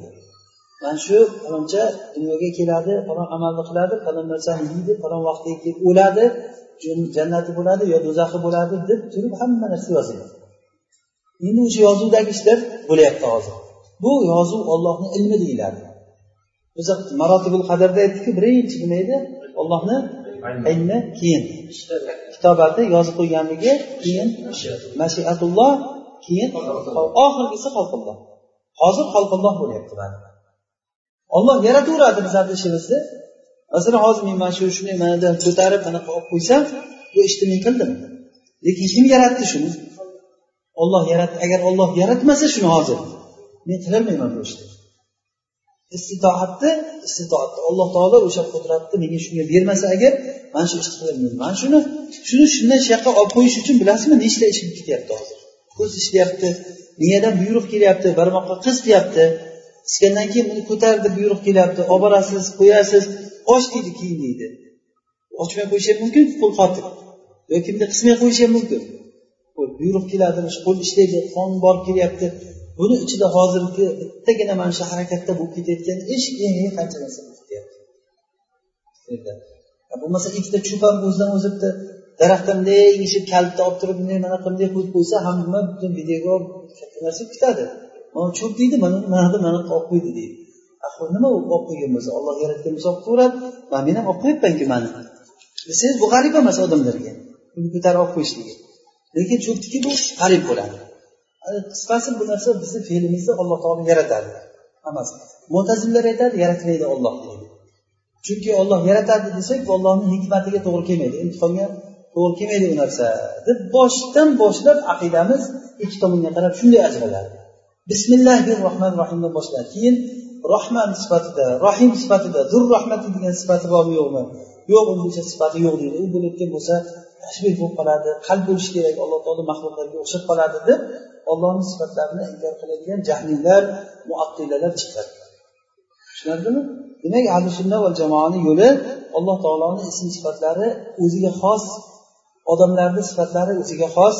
mana shu faloncha dunyoga keladi falon amalni qiladi falon narsani yeydi falon vaqtga kelib o'ladi jannati bo'ladi yo do'zaxi bo'ladi deb turib hamma narsa yoziladi endi o'sha yozuvdagi ishlar bo'lyapti hozir. Bu yozuv ollohni ilmi deyiladi. Biz marotibul qadarda aytdikku birinchi nima edi? Ollohni ilmi. keyin. Kitobatni yozib qo'yganligi keyin mashiatulloh. Keyin oxirgisi xalqulloh hozir xalqulloh bo'lyapti olloh yarataveradi bizlarni ishimizni. Masalan hozir men mana shu shunday manada ko'tarib anaqa olib qo'ysam bu ishni men qildim. Lekin kim yaratdi shuni. Olloh yaratdi agar olloh yaratmasa shuni hozir men qilolmayman bu ishni. Istitoatni istitoatni alloh taolo o'sha qudratni menga shunga bermasa agar mana shu ishni qilolmayman mana shuni shuni shundan shu yoqqa olib qo'yish uchun bilasizmi nechta ish ketyapti hozir? Ko'z ishlayapti miyadan buyruq kelyapti barmoqqa qiz deyapti qisgandan keyin buni ko'tar deb buyruq kelyapti. Olib borasiz qo'yasiz. Och deydi keyin deydi. Ochmay qo'yishi ham mumkin qo'l qotib yoki bunday qismay qo'yishi ham mumkin buyruq keladi qo'l ishlaydi qon borib kelyapti. Buni ichida hozirgi bittagina mana shu harakatda bo'lib ketayotgan ish eng qancha narsa bo'lib ketyapti. Bo'lmasa ikkita cho'pon o'zidan o'zi bitta daraxtdan bunday ishib kalitni olib turib bunday mana bunday qo'yib qo'ysa hamma butun videoga katta narsa kutadi. Mana cho'p deydi mana mana mana olib qo'ydi deydi. Axir nima u olib qo'ygan bo'lsa olloh yaratgan bo'lsa olib qo'yaveradi mana men ham olib qo'yapmanku mani. Desangiz bu g'arib emas odamlarga uni ko'tarib olib qo'yishligi lekin cho'pniki bu g'arib bo'ladi. Qisqasi bu narsa bizni fe'limizni alloh taolo yaratadi. Hammasi. Mo'tazillar aytadi yaratmaydi olloh deydi. Chunki olloh yaratadi desak bu ollohni hikmatiga to'g'ri kelmaydi imtihonga to'g'ri kelmaydi u narsa. deb boshdan boshlab aqidamiz ikki tomonga qarab shunday ajraladi bismillahi rohmanir rohimdan boshlanadi keyin rohman sifatida rohim sifatida zur rahmati degan sifati bormi yo'qmi? Yo'q uni sifati yo'q deydi. U bo'layotgan bo'lsa tashbih bo'lib qoladi qalb bo'lishi kerak alloh taolo maxluqlarga o'xshab qoladi deb ollohni sifatlarini inkor qiladigan jahliylar muattilalar chiqadi. Tushunarlimi? Demak ahli sunna va jamoani yo'li alloh taoloni ism sifatlari o'ziga xos odamlarni sifatlari o'ziga xos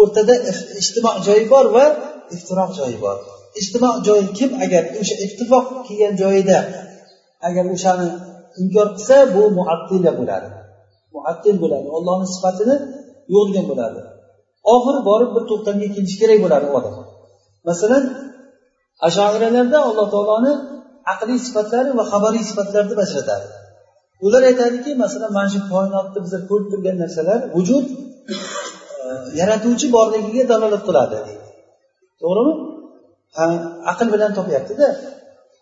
o'rtada ijtimo joyi bor va iftiroq joyi bor. Ijtimo joyi kim? Agar o'sha ittifoq kelgan joyida agar o'shani inkor qilsa bu muattila bo'ladi. Muattil bo'ladi. Ollohni sifatini yo'q bo'ladi. Oxiri borib bir to'xtamga kelishi kerak bo'ladi odam. Masalan ashoiralarda alloh taoloni aqliy sifatlari va xabariy sifatlari deb ajratadi ular aytadiki masalan mana shu koinotni bizlar ko'rib turgan narsalar vujud e, yaratuvchi borligiga dalolat qiladi. To'g'rimi? Ha aql bilan topyaptida.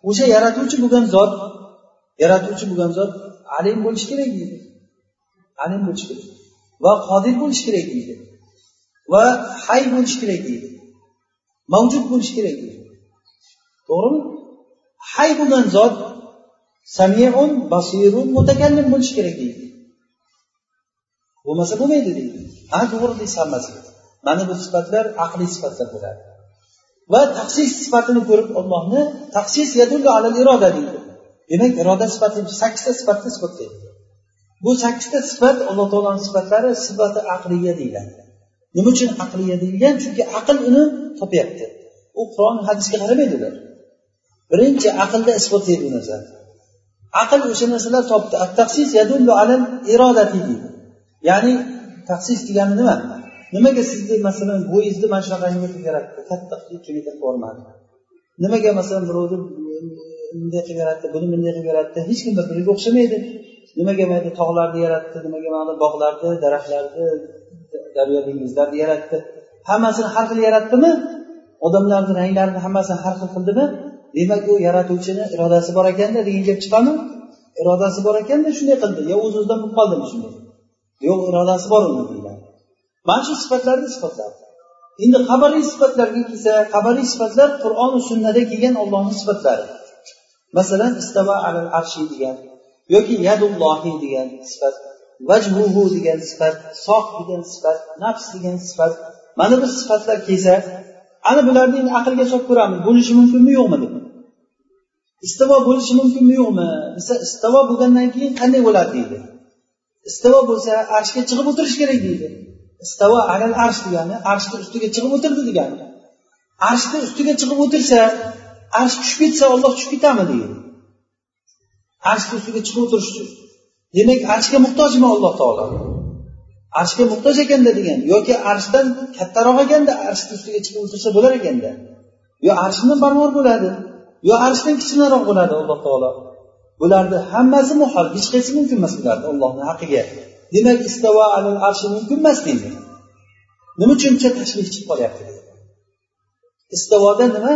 O'sha yaratuvchi bo'lgan zot yaratuvchi bo'lgan zot alim bo'lishi kerak deydi. Alim bo'lishi kerak. Va qodir bo'lishi kerak deydi. Va hay bo'lishi kerak deydi. Mavjud bo'lishi kerak deydi. To'g'rimi? Hay bo'lgan zot samiun basirun mutakallim bo'lishi kerak deydi. Bo'lmasa bo'lmaydi deydi. Ha to'g'ri deysiz hammasi. Mana bu sifatlar aqliy sifatlar bo'ladi va taqsis sifatini ko'rib ollohni taqsis yadullu alal iroda deydi. Demak iroda sifati sakkizta sifatni isbotlaydi. Bu sakkizta sifat alloh taoloni sifatlari sifati aqliya deyiladi. Nima uchun aqliya deyilgan? Chunki aql uni topyapti. U qur'on hadisga qaramaydi ular birinchi aqlda isbotlaydi bu narsani aql o'sha narsalar topdi. Taqsis yadullu alal irodati deydi. Ya'ni taqsis degani nima? Nimaga sizni masalan bo'yingizni mana shunaqangi qilib yaratdi? Katta qilib kengaytirib yubormadi nimaga masalan birovni bunday qilib yaratdi buni bunday qilib yaratdi? Hech kim bir biriga o'xshamaydi. Nimaga mayli tog'larni yaratdi? Nimaga mana bog'larni daraxtlarni daryo dengizlarni yaratdi? Hammasini har xil yaratdimi? Odamlarni ranglarini hammasini har xil qildimi? Demak u yaratuvchini irodasi bor ekanda degan gap chiqadimi? Irodasi bor ekanda shunday qildi. Yo o'z o'zidan bo'lib qoldimi shunday. Yo'q irodasi bor uni mana shu sifatlarni sifatladi endi qabariy sifatlarga kelsa qabariy sifatlar qur'oni sunnada kelgan ollohni sifatlari. Masalan istava alal arshi degan yoki yadullohi degan sifat vajhuhu degan sifat soh degan sifat nafs degan sifat. Mana bu sifatlar kelsa ana bularni endi aqlga solib ko'ramiz bo'lishi mumkinmi yo'qmi deb. Istavo bo'lishi mumkinmi yo'qmi? Desa istavo bo'lgandan keyin qanday bo'ladi deydi? Istavo bo'lsa arshga chiqib o'tirish kerak deydi. Istavo alal arsh degani arshni ustiga chiqib o'tirdi degani. Arshni ustiga chiqib o'tirsa arsh tushib ketsa olloh tushib ketadimi deydi. Arshni ustiga chiqib o'tirish demak arshga muhtojmi alloh taolo? Arshga muhtoj ekanda degan yoki arshdan kattaroq ekanda arshni ustiga chiqib o'tirsa bo'lar ekanda. Yo arshni barmor bo'ladi yo arshdan kichkinaroq bo'ladi alloh taolo. Bularni hammasi muhol hech qaysi mumkin emas bularni allohni haqqiga demak istavo alal arshi mumkin emas deydi. Nima uchuncha tashbih chiqib qolyapti istavoda nima?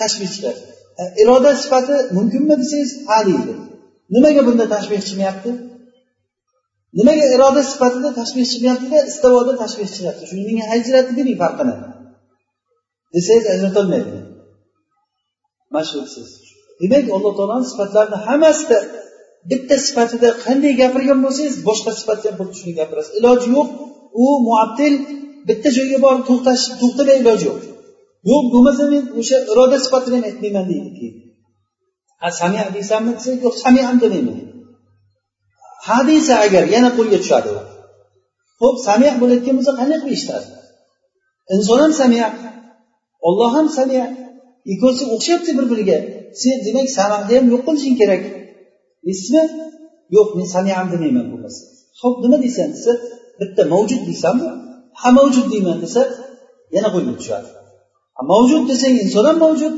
Tashbih chiqadi. E, iroda sifati mumkinmi desangiz ha deydi nimaga bunda tashbih chiqmayapti? Nimaga iroda sifatida tashbih chiqmayaptida istivoda tashbih chiqyapti? Shuni menga ajratib bering farqini. Desangiz ajratolmaydi. Mashhursiz. Demak alloh taoloni sifatlarini hammasida bitta sifatida qanday gapirgan bo'lsangiz boshqa sifatda ham xuddi shuni gapirasiz. Iloji yo'q. U muabdil bitta joyga borib to'xtash to'xtamay iloji yo'q. Yo'q bo'lmasa men o'sha iroda sifatini ham aytmayman deydi. Keyin ha samiya deysanmi desak yo'q samiyam demayman. Ha desa agar yana qo'lga tushadi u. Ho'p samiya bo'layotgan bo'lsa qanday qilib eshitadi? Inson ham samiya olloh ham samiya ikkovsi o'xshayapti bir biriga sen demak samahni ham yo'q qilishing kerak. Deysizmi yo'q men samiyam demayman bo'lmasa. Ho'p nima deysan desa bitta mavjud deysanmi ha mavjud deyman desa yana qo'lga tushadi. Mavjud desang inson ham mavjud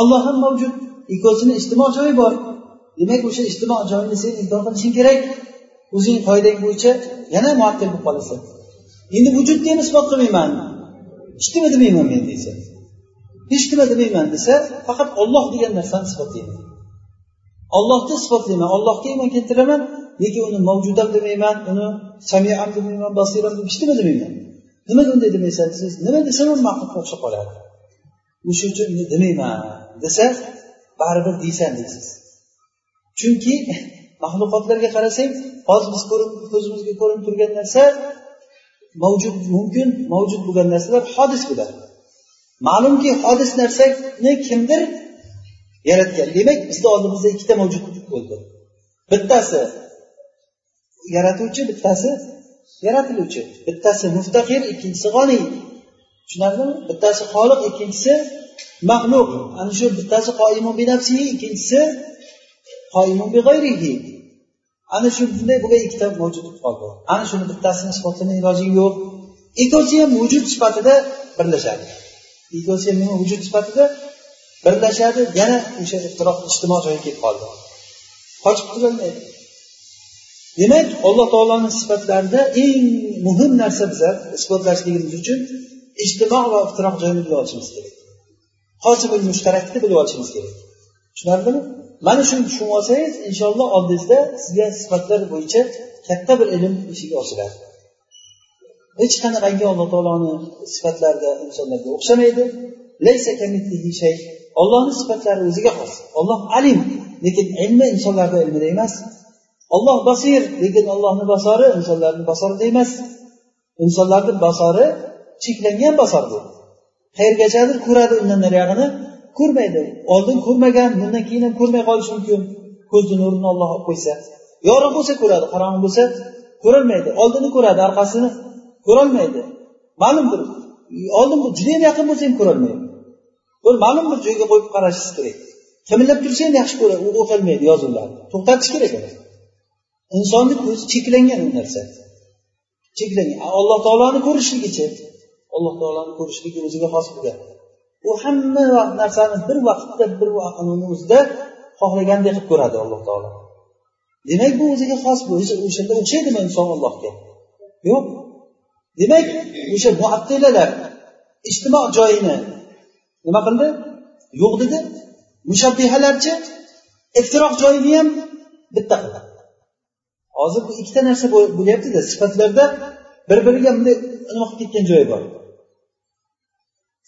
olloh ham mavjud ikkovsini ijtimoiy joyi bor. Demak o'sha ijtimoiy joyini sen inkor qilishing kerak. O'zing qoidang bo'yicha yana muattil bo'lib qolasan. Endi vujudni ham isbot qilmayman. Hech nima demayman men deysan hech nima demayman desa faqat olloh degan narsani isbotlaydi ollohni sifatlayman ollohga iymon keltiraman lekin uni mavjudam demayman uni samiam demayman basiram hech nima demayman? Nimaga unday demaysan desangiz nima desam ham ma'qulga o'xshab qoladi. O'sha uchun uni demayman desa baribir deysan deysiz. Chunki maxluqotlarga qarasang hozir biz ko'rib ko'zimizga ko'rinib turgan narsa mavjud mumkin mavjud bo'lgan narsalar hodis bo'ladi. Ma'lumki hodis narsani kimdir yaratgan. Demak bizni oldimizda ikkita mavjud bo'ldi. Bittasi yaratuvchi bittasi yaratiluvchi. Bittasi muftaqir ikkinchisi g'oniy. Tushunarlimi? Bittasi xoliq ikkinchisi maxluq. Ana shu bittasi qoimun bi ikkinchisi qoimun big'ayrihi ana shu bunday bo'lgan ikkita mavjud bo'lib qoldi. Ana shuni bittasini isbotini iloji yo'q. Ikkovsi ham vujud sifatida birlashadi. Ikkovsi ham nima vujud sifatida birlashadi yana o'sha iftiroq ijtimoiy joyga kelib qoldi. Qochib qutulolmaydi demak alloh taoloni sifatlarida eng muhim narsa biza isbotlashligimiz uchun ijtimo va iftiroq joyini bilib olishimiz kerak. Hosil mushtarakni bilib olishimiz kerak. Tushunarlimi? Mana shuni tushunib olsangiz inshaalloh oldingizda sizga sifatlar bo'yicha katta bir ilm eshigi ochiladi. Hech qanaqangi alloh taoloni sifatlarida insonlarga o'xshamaydi. Ollohni sifatlari o'ziga xos. Olloh alim. Lekin ilmi insonlarni ilmida emas. Olloh basir. Lekin ollohni basori insonlarni basorida emas. Insonlarni basori cheklangan basor bu qayergachadir ko'radi undan nariyog'ini ko'rmaydi. Oldin ko'rmagan bundan keyin ham ko'rmay qolishi mumkin. Ko'zni nurini olloh olib qo'ysa. Yorug' bo'lsa ko'radi qorong'i bo'lsa ko'rolmaydi. Oldini ko'radi orqasini ko'rolmaydi. Ma'lumdir. Oldin judayam yaqin bo'lsa ham ko'rolmaydi. Bir ma'lum bir joyga qo'yib qarashingiz kerak. Kimlab tursa ham yaxshi ko'radi u o'qilmaydi yozuvlarni to'xtatish kerak insonni ko'zi cheklangan u narsa. Cheklangan. Alloh taoloni ko'rishligichi alloh taoloni ko'rishligi o'ziga xos bo'lgan u hamma narsani bir vaqtda bir vaqtni o'zida xohlagandek qilib ko'radi alloh taolo. Demak bu o'ziga xos bu. O'shanda o'xshaydimi inson allohga? Yo'q. Demak o'sha muattilalar ijtimo joyini nima qildi? Yo'q dedi. Mushabbihalarchi iftiroq joyini ham bitta qildi. Hozir bu ikkita narsa bo'lyaptida sifatlarda bir biriga bunday nima qilib ketgan joyi bor.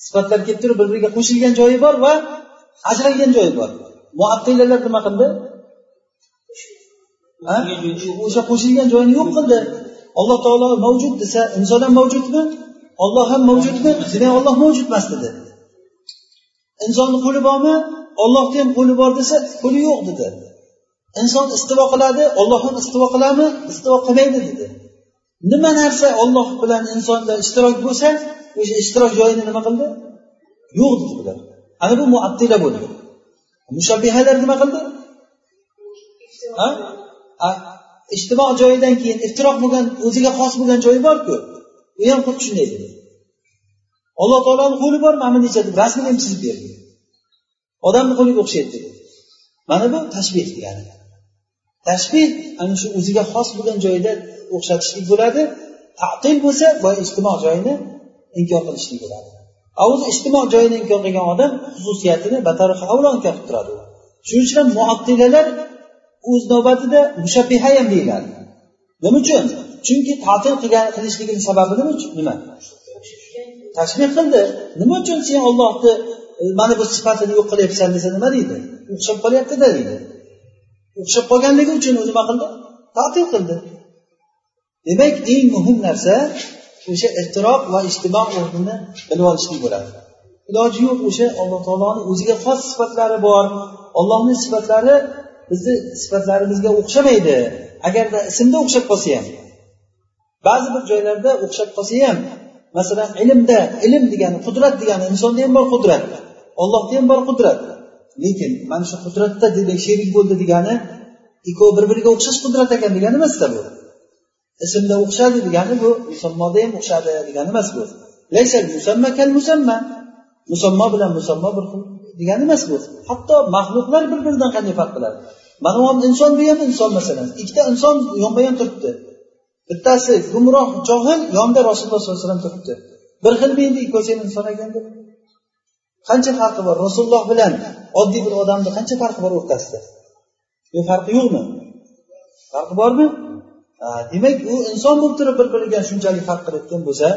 Sifatlar kelib turib bir biriga qo'shilgan joyi bor va ajralgan joyi bor. Muattilalar nima qildi? O'sha qo'shilgan joyini yo'q qildi. Alloh taolo mavjud desa inson ham mavjudmi? Olloh ham mavjudmi? Demak olloh mavjud emas dedi. Insonni qo'li bormi? Ollohni ham qo'li bor desa qo'li yo'q dedi. Inson istivo qiladi olloh ham istivo qiladimi? Istivo qilmaydi dedi. Nima narsa olloh bilan insonda ishtirok bo'lsa o'sha ishtirok joyini nima qildi? Yo'q dedi bular ana bu muattila bo'ldi. Mushabbihalar nima qildi? Ijtimo joyidan keyin iftiroq bo'lgan o'ziga xos bo'lgan joyi borku. U ham xuddi shunday dedi. Alloh taoloni qo'li bor mana necha deb rasmini ham chizib berdi. Odamni qo'liga o'xshaydi dedi. Mana bu tashbeh degani. Tashbeh ana shu o'ziga xos bo'lgan joyda o'xshatishlik bo'ladi. Tatil bo'lsa boya ijtimo joyini inkor qilishlik bo'ladi. O'zi ijtimo joyini inkor qilgan odam xususiyatini batariqa avlo inkor qilib turadi. Shuning uchun ham muattilalar o'z navbatida mushabbiha ham deyiladi. Nima uchun? Chunki tatil qilgan qilishligini sababi nima uchun? Nima? Tashbih qildi. Nima uchun sen ollohni e, mana bu sifatini yo'q qilyapsan desa nima deydi? O'xshab qolyaptida deydi. O'xshab qolganligi uchun u nima qildi? Tatil qildi. Demak eng muhim narsa o'sha iftiroq va ijtimo o'rnini bilib olishlik bo'ladi. Iloji yo'q o'sha alloh taoloni o'ziga xos sifatlari bor. Ollohni sifatlari bizni sifatlarimizga o'xshamaydi. Agarda ismda o'xshab qolsa ham ba'zi bir joylarda o'xshab qolsa ham masalan ilmda ilm degani qudrat degani insonda ham bor qudrat. Ollohda ham bor qudrat. Lekin mana shu qudratda demak sherik bo'ldi degani ikkovi bir biriga o'xshash qudrat ekan degani emasda bu. Ismda o'xshadi degani bu musammoda ham o'xshadi degani emas bu. Musamma kal musamma musammo bilan musammo bir xil degani emas bu. Hatto maxluqlar bir biridan qanday farq qiladi? Mana bu inson bu ham inson masalan. Ikkita inson yonma yon turibdi. Bittasi gumroh johil yonida rasululloh sollallohu alayhi vasallam turibdi. Bir xilmi endi ikkovsi ham inson qancha farqi bor? Rasululloh bilan oddiy bir odamni qancha farqi bor o'rtasida? Bu farqi yo'qmi? Farqi bormi? Demak u inson bo'lib turib bir biriga shunchalik farq qilayotgan bo'lsa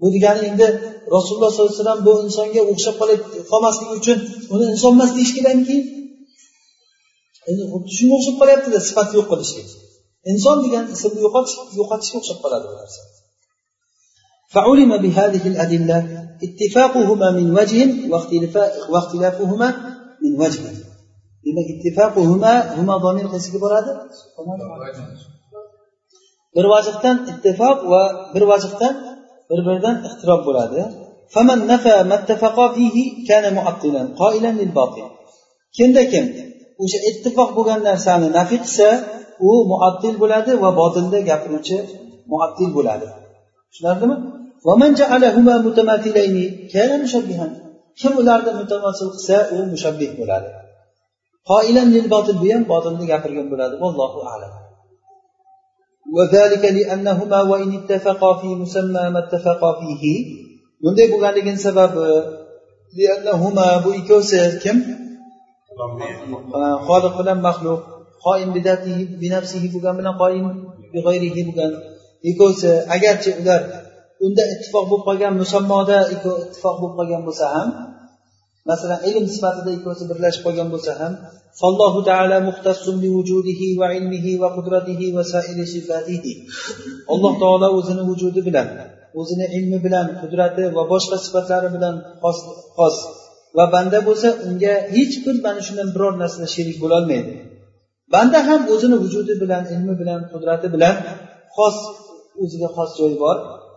bu degani endi rasululloh sollallohu alayhi vasallam bu insonga o'xshab qolmasligi uchun uni inson emas deyish keyin endi xuddi shunga o'xshab qolyaptida sifat yo'q qilishlik inson degan ismni yo'qotish yo'qotishga o'xshab qoladi bu narsa فعلم بهذه الأدلة اتفاقهما من وجه واختلافهما من وجه demak ittifoquhuma huma domir qaysiga boradi bir vajhdan ittifoq va bir vajhdan bir biridan ixtirob bo'ladi kimda kim o'sha ittifoq bo'lgan narsani nafiy qilsa u muattil bo'ladi va botilda gapiruvchi muattil bo'ladi tushunarlimi kim ularni mutamasil qilsa u mushabbih bo'ladi qoilan lil botil bu ham botilni gapirgan bo'ladi vallohu alam وذلك لأنهما وإن اتفقا في مسمى ما اتفقا فيه bunday bo'lganligini sababi لأنهما bu ikkovsi kim xoliq bilan maxluq qoim binafsihi bo'lgan bilan qoim big'ayrihi bo'lgan ikkovsi agarchi ular unda ittifoq bo'lib qolgan musammoda ittifoq bo'lib qolgan bo'lsa ham masalan ilm sifatida ikkovsi birlashib qolgan bo'lsa ham فالله تعالى مختص بوجوده وعلمه وقدرته وسائر صفاته alloh taolo o'zini vujudi bilan o'zini ilmi bilan qudrati va boshqa sifatlari bilan xos va banda bo'lsa unga hech bir mana shundan biror narsada sherik bo'lolmaydi. Banda ham o'zini vujudi bilan ilmi bilan qudrati bilan xos o'ziga xos joyi bor.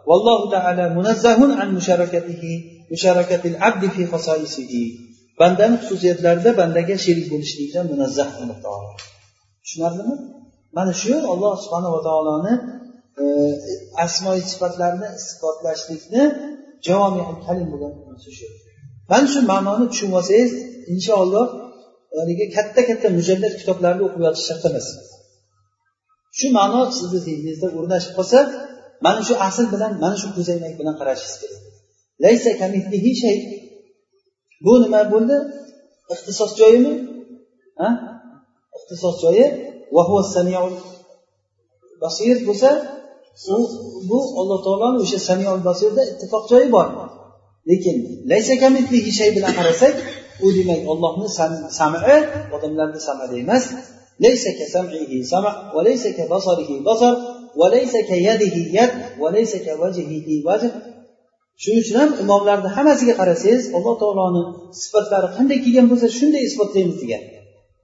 Vallohu taala munazzahun an musharakatihi musharakatil abdi fi xosoisihi bandani xususiyatlarida bandaga sherik bo'lishlikdan munazzah alloh taolo tushunarlimi? Mana shu alloh subhanava taoloni e, asmoi sifatlarini isbotlashlikni javomi kalim bo'lgan shu mana shu ma'noni tushunib olsangiz inshaalloh haligi katta katta mujallad kitoblarni o'qib yotish shart emas shu ma'no sizni zihningizda o'rnashib qolsa mana shu asl bilan mana shu ko'zoynak bilan qarashingiz kerak. Laysa kamithlihi shay. Bu nima bo'ldi? Ixtisos joyimi? Ha? Ixtisos joyi. Basir bo'lsa u bu alloh taoloni o'sha samiul basirda ittifoq joyi bor. lekin laysa kamithlihi shay bilan qarasak u demak ollohni sami odamlarni samada emas ليس كسمعه سمع وليس كبصره بصر وليس كيده يد وليس كوجهه وجه shuning uchun ham imomlarni hammasiga qarasangiz alloh taoloni sifatlari qanday kelgan bo'lsa shunday isbotlaymiz degan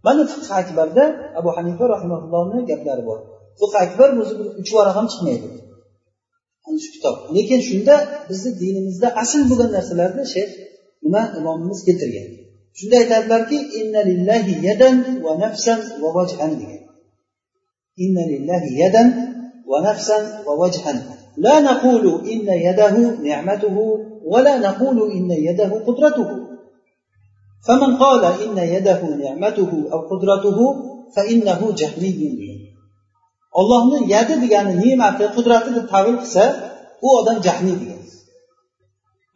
mana fiq akbarda abu hanifa rahimaullohni gaplari bor fiq akbar o'zi bir uch varaq ham chiqmaydi ana shu kitob lekin shunda bizni dinimizda asl bo'lgan narsalarni shayx nima imomimiz keltirgan shunda aytadilarki inna lillahi yadan va nafsan va vajhan degan inna lillahi yadan va nafsan va vajhan لا نقول إن يده نعمته ولا نقول إن يده قدرته فمن قال إن يده نعمته أو قدرته فإنه جهمي ollohni yadi degani ne'mati qudrati deb tavil qilsa u odam jahmiy degan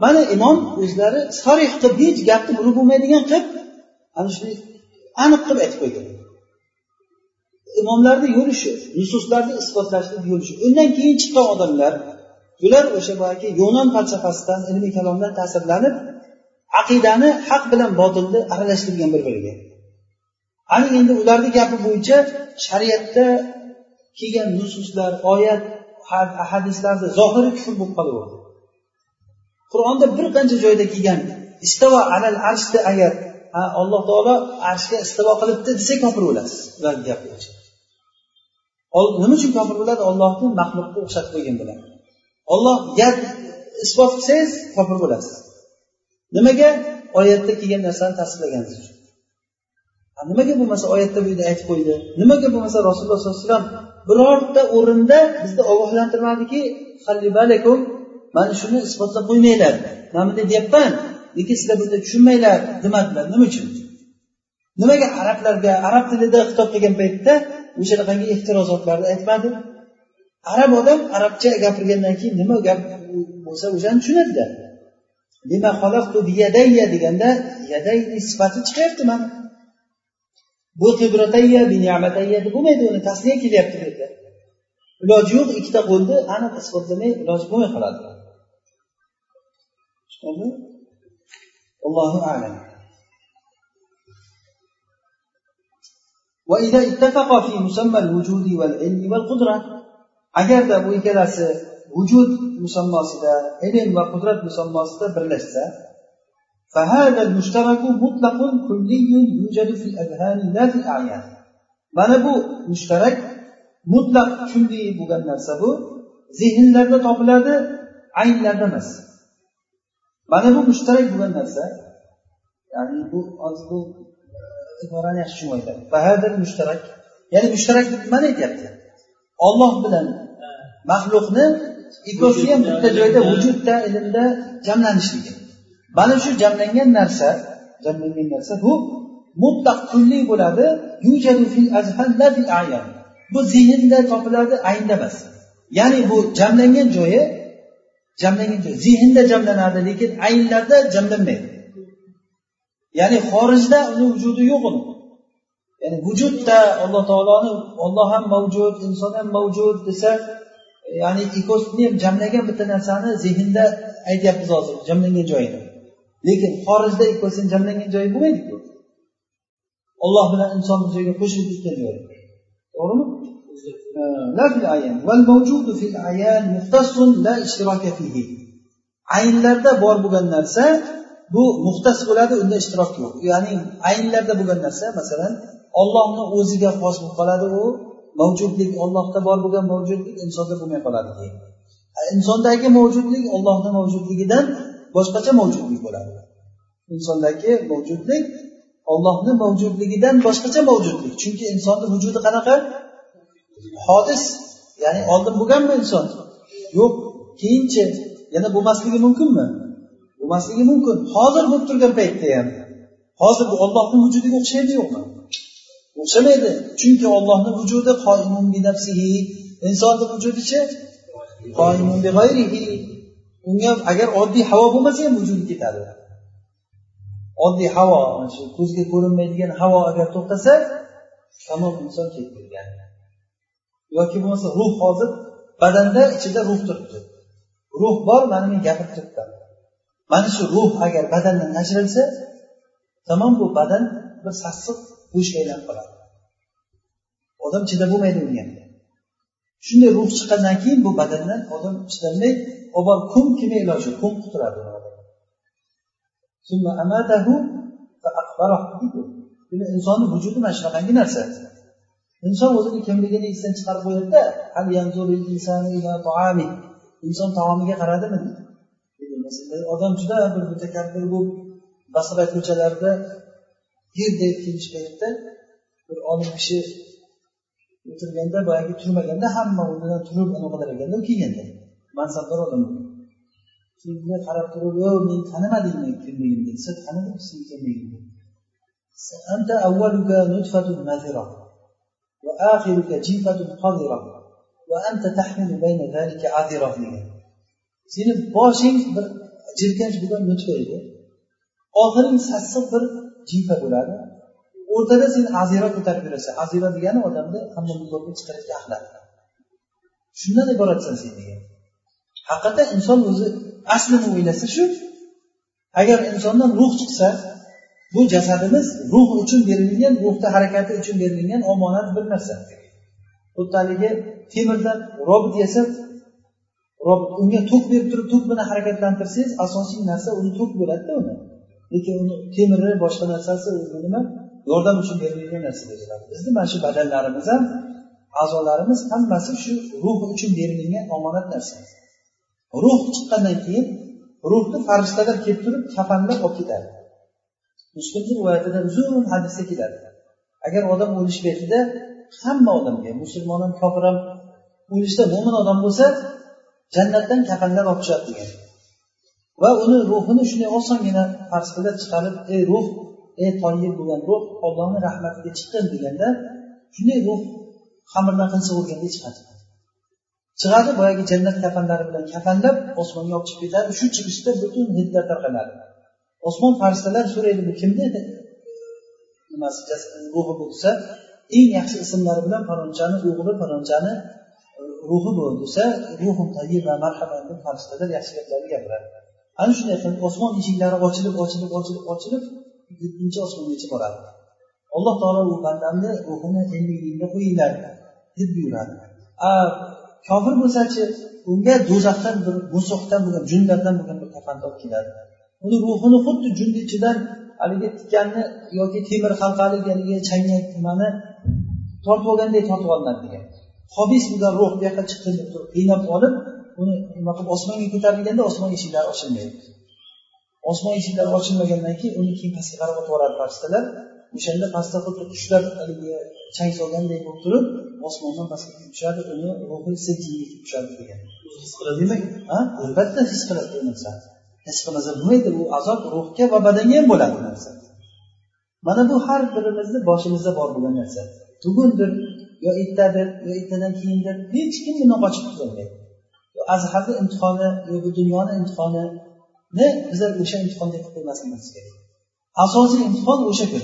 mana imom o'zlari sarih qilib hech gapni burib bo'lmaydigan qilib ana shunday aniq qilib aytib qo'ygan. Imomlarni yo'li shu nususlarni isbotlashni yo'li shu undan keyin chiqqan odamlar bular o'sha boyagi yunon falsafasidan ilmiy kalomdan ta'sirlanib aqidani haq bilan botilni aralashtirgan bir biriga. Ana endi ularni gapi bo'yicha shariatda kelgan nususlar oyat hadislarni zohiri kufr bo'lib qolaverdi. Qur'onda bir qancha joyda kelgan istavo alal arshda agar alloh taolo arshga istivo qilibdi desak kofir bo'lasiz ularni gapi nima uchun kofir bo'ladi? Ollohni maxluqqa o'xshatib qo'ygan bilan olloh gap isbot qilsangiz kofir bo'lasiz. Nimaga? Oyatda kelgan narsani tasdiqlaganingiz uchun nimaga bo'lmasa oyatda bu yerda aytib qo'ydi? Nimaga bo'lmasa rasululloh sollallohu alayhi vasallam birorta o'rinda bizni ogohlantirmadiki mana shuni isbotlab qo'ymanglar. Man bunday deyapman lekin sizlar bunday tushunmanglar demadilar nima uchun? Nimaga arablarga arab tilida xitob qilgan paytda o'shanaqangi ehtirozotlarni aytmadi arab odam arabcha gapirgandan keyin nima gap bo'lsa o'shani tushunadilar. Deganda yadayni sifati chiqyapti mana. bu qibratayya bo'lmaydi uni tasliya kelyapti bu yerda iloji yo'q ikkita qo'lni aniq isbotlamay iloji bo'lmay qoladi allohu alam وإذا اتفق في مسمى الوجود والعلم والقدرة agarda bu ikkalasi vujud musammosida ilm va qudrat musammosida birlashsa فهذا المشترك مطلق كلي يوجد في الأذهان لا في الأعيان mana bu mushtarak mutlaq kulli bo'lgan narsa bu zehnlarda topiladi aynlarda emas mana bu mushtarak bo'lgan narsa ya'ni bu hozir bu iborani yaxshi tushunib aytadi mushtarak ya'ni mushtarak deb nimani aytyapti olloh bilan maxluqni ikkovsi ham bitta joyda vujudda ilmda jamlanishligi mana shu jamlangan narsa jamlangan narsa bu mutlaq kulli bo'ladi. Bu zehnda topiladi aynda emas. Ya'ni bu jamlangan joyi jamlangan joyi zehnda jamlanadi lekin aynlarda jamlanmaydi. Ya'ni xorijda uni vujudi yo'q uni. Ya'ni vujudda alloh taoloni olloh ham mavjud inson ham mavjud desa ya'ni ikkosini ham jamlagan bitta narsani zehnda aytyapmiz hozir jamlangan joyini lekin xorijda ikkosini jamlangan joyi bo'lmaydiku. Olloh bilan inson bir joyga qo'shilib ketgan joyi to'g'rimi? Aynlarda bor bo'lgan narsa bu muxtas bo'ladi unda ishtirok yo'q. Ya'ni aynlarda bo'lgan narsa masalan ollohni o'ziga xos bo'lib qoladi u mavjudlik ollohda bor bo'lgan mavjudlik insonda bo'lmay qoladi insondagi mavjudlik ollohni mavjudligidan boshqacha mavjudlik bo'ladi. Insondagi mavjudlik ollohni mavjudligidan boshqacha mavjudlik. Chunki insonni vujudi qanaqa? Hodis ya'ni oldin bo'lganmi inson? Yo'q keyinchi yana bo'lmasligi mumkinmi? Bo'lmasligi mumkin. Hozir bo'lib turgan paytda ham. Hozir bu ollohni vujudiga o'xshaydi yo'qmi? O'xshamaydi. Chunki ollohni vujudi insonni vujudichi unga agar oddiy havo bo'lmasa ham vujudi ketadi. Oddiy havo shu ko'zga ko'rinmaydigan havo agar to'xtasa tamom inson ketib ketdi yoki bo'lmasa ruh hozir badanda ichida ruh turibdi. Ruh bor mana men gapirib turibman. Mana shu ruh agar badandan ajralsa tamom bu badan bir sassiq go'shtga aylanib qoladi. Odam chidab bo'lmaydi unga. Shunday ruh chiqqandan keyin bu badandan odam chidolmay olib qum kun kimi iloji qum quturadi insonni vujudi mana shunaqangi narsa. Inson o'zini kimligini esdan chiqarib qo'yadida inson taomiga qaradimi? Odam juda bir mutakabbir bo'lib basra ko'chalarida yerday kelish paytida bir olim kishi o'tirganda boyagi turmaganda hamma o'rnidan turib uni ekanda u mansabdor odam keyin qarab turib yo men tanimadingmi kimligimni desa tanidim seni kimligingni أنت أولك نطفة مذرة وآخرك جيفة قذرة وأنت تحمل بين ذلك عذرة degan seni boshing bir jirkanch bo'lgan nutfa edi oxiring sassiq bir jifa bo'ladi o'rtada sen azira ko'tarib yurasan azira degani odamni hamma muzorga chiqaradigan axlat shundan iboratsan sen degan Haqiqatdan inson o'zi aslini o'ylasa shu. Agar insondan ruh chiqsa bu jasadimiz ruh uchun berilgan ruhni harakati uchun berilgan omonat bir narsa. Xuddi haligi temirdan robot yasab robot unga tok berib turib tok bilan harakatlantirsangiz asosiy narsa uni tok bo'ladida uni. Lekin uni temiri boshqa narsasi o'zi nima? Yordam uchun berilgan narsa deyiladi bizni mana shu badanlarimiz ham a'zolarimiz hammasi shu ruh uchun berilgan omonat narsa ruh chiqqandan keyin ruhni farishtalar kelib turib kafanlab olib ketadi. Muslimni rivoyatida uzun hadisda keladi. Agar odam o'lish paytida hamma odamga musulmon ham kofir ham o'lishda mo'min odam bo'lsa jannatdan kafanlab olib tushadi degan. Va uni ruhini shunday osongina farishtalar chiqarib ey ruh ey toyib bo'lgan ruh ollohni rahmatiga chiqqin deganda shunday ruh xamirdan qilsa urganda chiqadi. Chiqadi boyagi jannat kafanlari bilan kafanlab osmonga olib chiqib ketadi. Shu chiqishda butun hidlar tarqaladi. Osmon farishtalar so'raydi bu kimni? Nimasi ruhi bo'lsa eng yaxshi ismlari bilan falonchani o'g'li falonchani e, ruhi bu desa ruhim tayyiba va marhaban deb farishtalar yaxshi gaplarni gapiradi. Ana shunday qilib osmon eshiklari ochilib ochilib ochilib ochilib yettinchi osmongacha boradi. Alloh taolo u bandamni ruhini ilmiyligida qo'yinglar deb buyuradi. A kofir bo'lsachi unga do'zaxdan bir musuhdan bo'lgan junlardan bo'lgan bir kafan olib keladi. Uni ruhini xuddi jund ichidan haligi tikanni yoki temir halqali haligi changak nimani tortib olganday tortib olinadi degan. Hobis bo'lgan ruh bu yoqqa chiqdi deb turib qiynab olib uni nima qilib osmonga ko'tarilganda osmon eshiklari ochilmaydi. Osmon eshiklari ochilmagandan keyin uni keyin pastga qarab o'tib yuboradi farishtalar o'shanda pastda xuddi qushlar haligi chang solganday bo'lib turib osmondan pastga tushadi uni ruhi sijjinga tushadi degan. Demak? Ha? Albatta his qiladi bu narsani his qilmasa bo'lmaydi bu azob ruhga va badanga ham bo'ladi bu narsa. Mana bu har birimizni boshimizda bor bo'lgan narsa. Bugundir yo ertadir yo ertadan keyindir hech kim bundan qochib qutulolmaydi azharni imtihoni yo bu dunyoni imtihonini bizlar o'sha imtihonga qilib qo'ymasligimiz kerak. Asosiy imtihon o'sha kun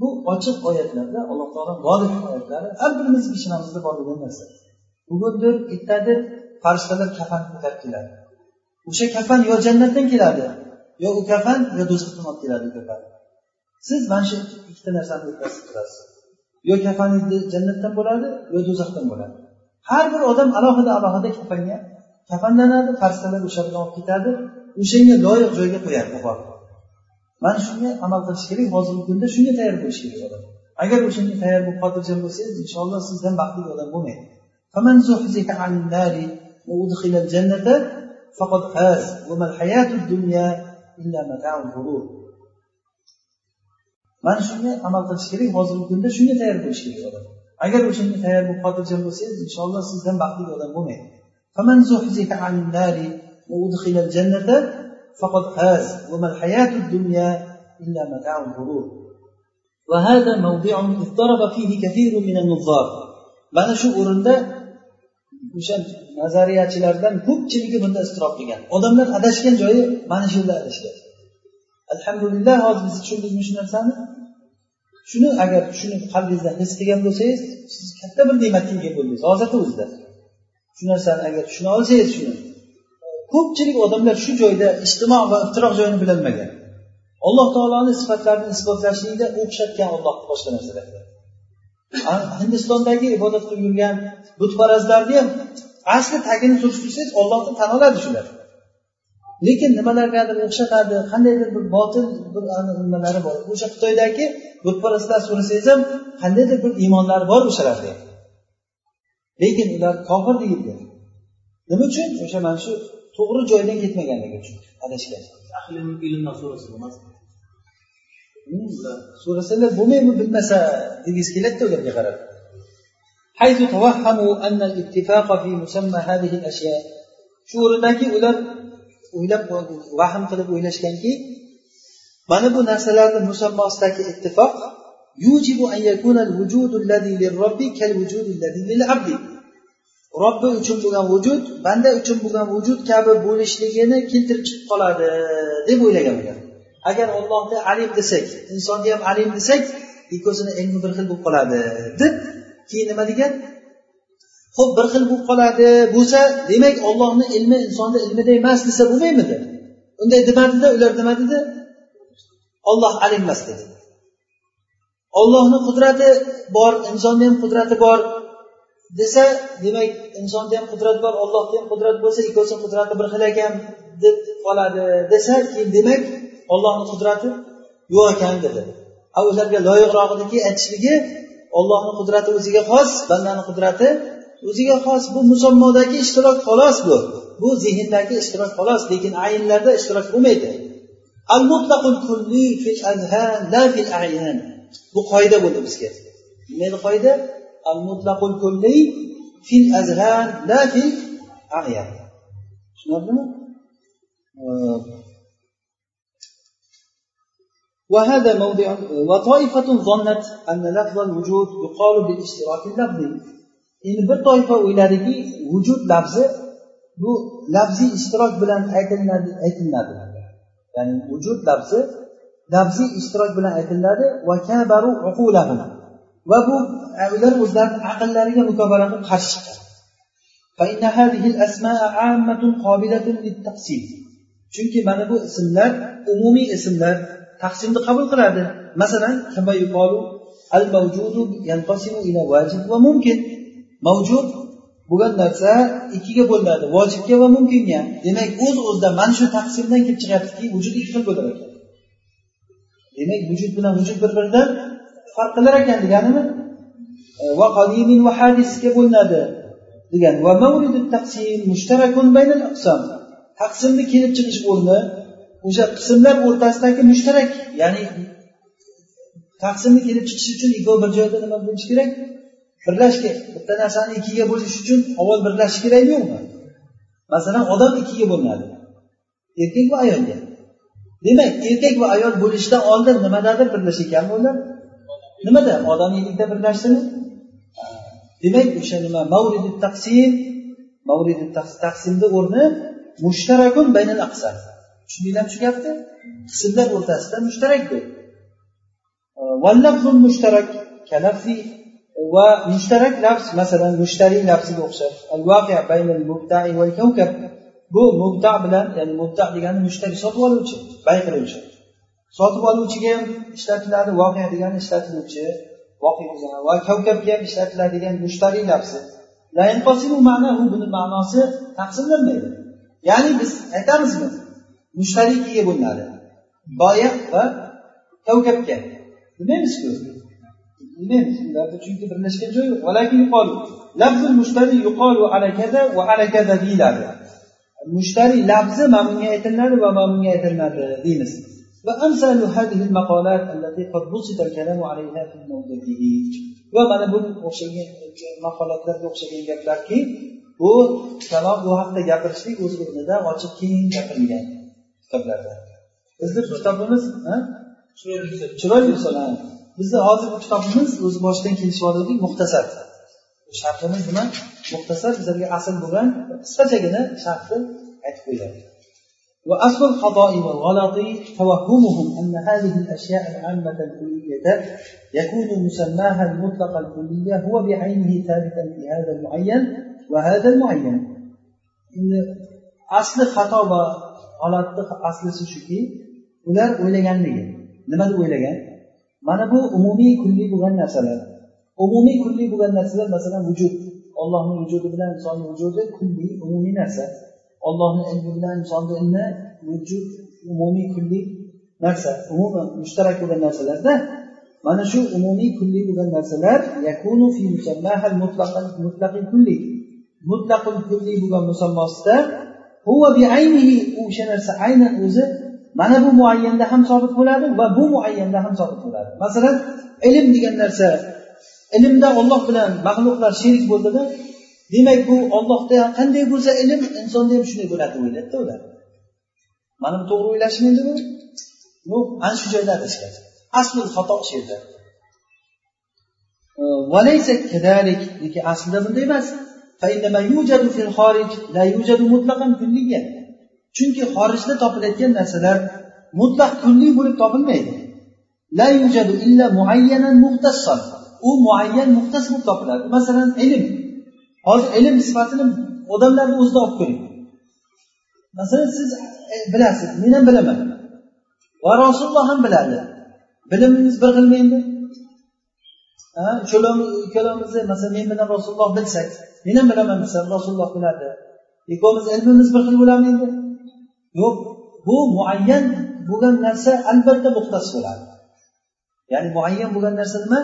bu ochiq oyatlarda alloh taolo volih oyatlari har birimizning ishonamizda bor narsa. Bugundir ertadir farishtalar kafan ko'tarib keladi. O'sha kafan yo jannatdan keladi yo u kafan yo do'zaxdan olib keladi u kafan. Siz mana shu ikkita narsani o'tkazib turasiz. Yo kafaningiz jannatdan bo'ladi yo do'zaxdan bo'ladi. Har bir odam alohida alohida kafanga kafanlanadi farishtalar o'sha bilan olib ketadi o'shanga loyiq joyga qo'yadi mana shunga amal qilish kerak hozirgi kunda shunga tayyor bo'lish kerak odam. Agar o'shanga tayyor bo'lib xotirjam bo'lsangiz inshaalloh sizdan baxtli odam bo'lmaydi. Mana shunga amal qilish kerak hozirgi kunda shunga tayyor bo'lish kerak odam. Agar o'shanga tayyor bo'lib xotirjam bo'lsangiz inshaalloh sizdan baxtli odam bo'lmaydi. فمن زحزح عن النار وأدخل الجنة فقد فاز وما الحياة الدنيا إلا متاع الغرور وهذا موضع اضطرب فيه كثير من النظار mana shu o'rinda o'sha nazariyachilardan ko'pchiligi bunda iztirob qilgan odamlar adashgan joyi mana shu yerda adashgan alhamdulillah hozir biz tushundikmi shu narsani shuni agar shuni qalbingizda his qilgan bo'lsangiz siz katta bir ne'matga ega bo'ldingiz hozirda o'zida shu narsani agar tushuna olsangiz shuni ko'pchilik odamlar shu joyda ijtimo va iftiroq joyini bilolmagan. Alloh taoloni sifatlarini isbotlashlikda o'xshatgan ollohni boshqa narsalarga hindistondagi ibodat qilib yurgan butparazlarni ham asli tagini surishtirsangiz ollohni tan oladi shular. Lekin nimalargadir o'xshatadi qandaydir bir botil bir nimalari bor. O'sha xitoydagi butparastlar so'rasangiz ham qandaydir bir iymonlari bor o'shalarni lekin ular kofir deyildi. Nima uchun? O'sha mana shu to'g'ri joydan ketmaganligi uchun adashgan so'rasalar bo'lmaymi bilmasa degiz keladida ularga qarab حيث توهموا أن الاتفاق في مسمى هذه الأشياء shu o'rindaki ular o'ylab vahm qilib o'ylashganki mana bu narsalarni musammosidagi ittifoq yujibu an yakuna al-wujud alladhi lirrabbi kal wujud alladhi lil abdi robbi uchun bo'lgan vujud banda uchun bo'lgan vujud kabi bo'lishligini keltirib chiqib qoladi deb o'ylagan ular agar ollohni alim desak insonni ham alim desak ikkovsini ilmi bir xil bo'lib qoladi. Deb keyin nima degan? Ho'p bir xil bo'lib qoladi bo'lsa demak ollohni ilmi insonni ilmida emas desa bo'lmaymidi unday demadida ular nima dedi olloh alim emas dedi. Ollohni qudrati bor insonni ham qudrati bor. Desa demak insonda ham qudrat bor ollohda ham qudrat bo'lsa ikkovsini qudrati bir xil ekan deb qoladi. Desa keyin demak ollohni qudrati yo'q ekan dedi. A ularga loyiqrog'iniki aytishligi ollohni qudrati o'ziga xos bandani qudrati o'ziga xos. Bu musammodagi ishtirok xolos bu. Bu zehndagi ishtirok xolos lekin ayinlarda ishtirok bo'lmaydi. Al mutlaqul kulli fil la fil bu qoida bo'ldi bizga. Nima edi qoida? المطلق الكلي في الأذهان لا في الأعيان شنو وهذا موضع وطائفة ظنت أن لفظ الوجود يقال بالاشتراك اللفظي. إن بالطائفة إلى ذلك وجود لفظ bu lafziy ishtirok bilan aytiladi يعني وجود vujud lafzi اشتراك ishtirok bilan aytiladi va kabaru aytiladiva va bu e, ular o'zlarini aqllariga mukobara qilib qarshi chiqqan chunki mana bu ismlar umumiy ismlar taqsimni qabul qiladi. Masalan al mavjudu yanqasimu ila vajib va mumkin. Mavjud bo'lgan narsa ikkiga bo'linadi vojibga va mumkinga. Demak o'z o'zidan mana shu taqsimdan kelib chiqyaptiki vujud ikki xil bo'lar ekan demak vujud bilan vujud bir biridan farq qilar ekan deganimi e, va qadimin va hadisga bo'linadi degan. Va taqsim mushtarakun baynal aqsam. Taqsimni kelib chiqish o'rni o'sha qismlar o'rtasidagi mushtarak ya'ni taqsimni kelib chiqish uchun ikkovi bir joyda nima bo'lishi kerak? Birlash kerak. Bitta narsani ikkiga bo'lish uchun avval birlashish kerakmi yo'qmi masalan odam ikkiga bo'linadi. Erkak va ayolga. Demak erkak va ayol bo'lishdan oldin nimadadir birlashgan bo'ladi. Nimada? Odamiylikda birlashdimi demak o'sha nima? Mavridi taqsim. Mavridi taqsimni o'rni mushtarakun baynal aqsam tushundinglarmi shu gapni? Qismlar o'rtasida mushtarak bu. Mushtarak kalafzi va mushtarak lafz masalan mushtariy lafziga o'xshab bu mubta bilan ya'ni mubta degani mushtari sotib oluvchi bay qiluvchi. Sotib oluvchiga ham ishlatiladi voqea degani ishlatiluvchi va kavkabga ham ishlatiladigan mushtariy lafzi. Buni ma'nosi taqsimlanmaydi. Ya'ni biz aytamizmi mushtariy ikkiga bo'linadi boya va kavkabga. Demaymizku. Demaymiz ularda chunki birlashgan joyi yo'q. Labzul mushtari yuqolu ala kaza va ala kaza deyiladi. Mushtari lafzi mana bunga aytiladi va mana bunga aytiladi deymiz. وأمثال هذه المقالات التي قد بسط الكلام عليها في موضعه va mana bu o'xshagan maqolatlarga o'xshagan gaplarki bu kalom bu haqida gapirishlik o'z o'rnida ochiq keng gapirilgan kitoblarda bizni kitobimiz chiroyli usul bizni hozir bu kitobimiz o'zi boshidan kelishib oldik muxtasar sharhimiz nima muxtasar bizlarga asl bo'lgan qisqachagina sharhni aytib qo'yiladi وأصل الخطأ والغلط توهمهم أن هذه الأشياء العامة الكلية يكون مسماها المطلق الكلية هو بعينه ثابتا في هذا المعين وهذا المعين أصل خطأ g'alotni aslisi shuki ular o'ylaganligi nima deb o'ylagan mana bu umumiy kulli bo'lgan narsalar umumiy kulli bo'lgan narsalar masalan vujud ollohni vujudi bilan insonni vujudi kulli umumiy narsa Ollohni ilmi bilan insonni ilmi vujud umumiy kulli narsa umuman mushtarak bo'lgan narsalarda mana shu umumiy kulli bo'lgan narsalar yakunu fi mutlaqil kulli mutlaqul kulli bo'lgan musammosida huva biaynihi o'sha narsa aynan o'zi mana bu muayyanda ham sobit bo'ladi va bu muayyanda ham sobit bo'ladi. Masalan ilm degan narsa ilmda olloh bilan maxluqlar sherik bo'ldida demak bu ollohda qanday bo'lsa ilm insonda ham shunday bo'ladi deb o'ylaydida ular mana bu to'g'ri o'ylashmaydimi yo'q ana shu joyda adashgan. Asli xato shu yerda. Lekin aslida bunday emas. Chunki xorijda topilayotgan narsalar mutlaq kunlik bo'lib topilmaydi. U muayyan muxtas bo'lib topiladi. Masalan ilm. Hozir ilm sifatini odamlarni o'zida olib ko'ring. Masalan siz e, bilasiz men ham bilaman. Va rasululloh ham biladi. Bilimimiz bir xilmi endi ikkalamizni masalan men bilan rasululloh bilsak men ham bilaman desam rasululloh biladi. Ikkovimiz ilmimiz bir xil bo'ladimi endi yo'q bu muayyan bo'lgan narsa albatta muxtas bo'ladi. Ya'ni muayyan bo'lgan narsa nima?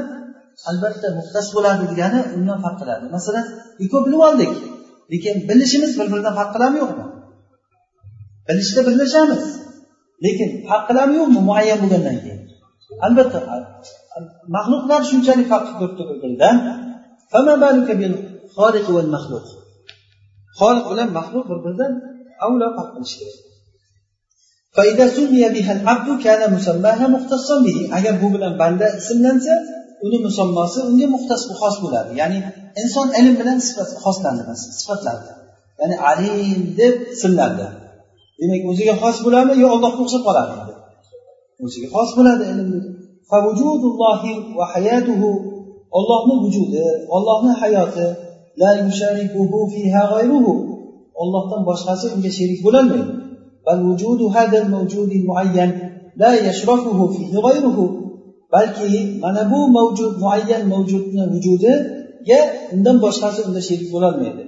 Albatta muxtas bo'ladi degani undan farq qiladi. Masalan ikkovi bilib oldik lekin bilishimiz bir biridan farq qiladimi yo'qmi? Bilishda birlashamiz lekin farq qiladimi yo'qmi muayyan bo'lgandan keyin? Albatta maxluqlar shunchalik farq qilib turibdi bir biridan xoliq bilan maxluq bir biridan avlo farq qilishi kerak. Agar bu bilan banda ismlansa uni musammosi unga muxtas xos bo'ladi. Ya'ni inson ilm bilan sifat xoslandi sifatlandi ya'ni alim deb simlandi demak o'ziga xos bo'ladimi yo allohga o'xshab qoladimi o'ziga xos bo'ladi ilm ollohni vujudi ollohni hayoti la yusharikuhu fiha g'ayruhu ollohdan boshqasi unga sherik bo'lolmaydi bal vujudu hadal mavjudi muayyan la yashrafuhu fihi g'ayruhu balki mana bu mavjud muayyan mavjudni vujudiga undan boshqasi unda sherik bo'lolmaydi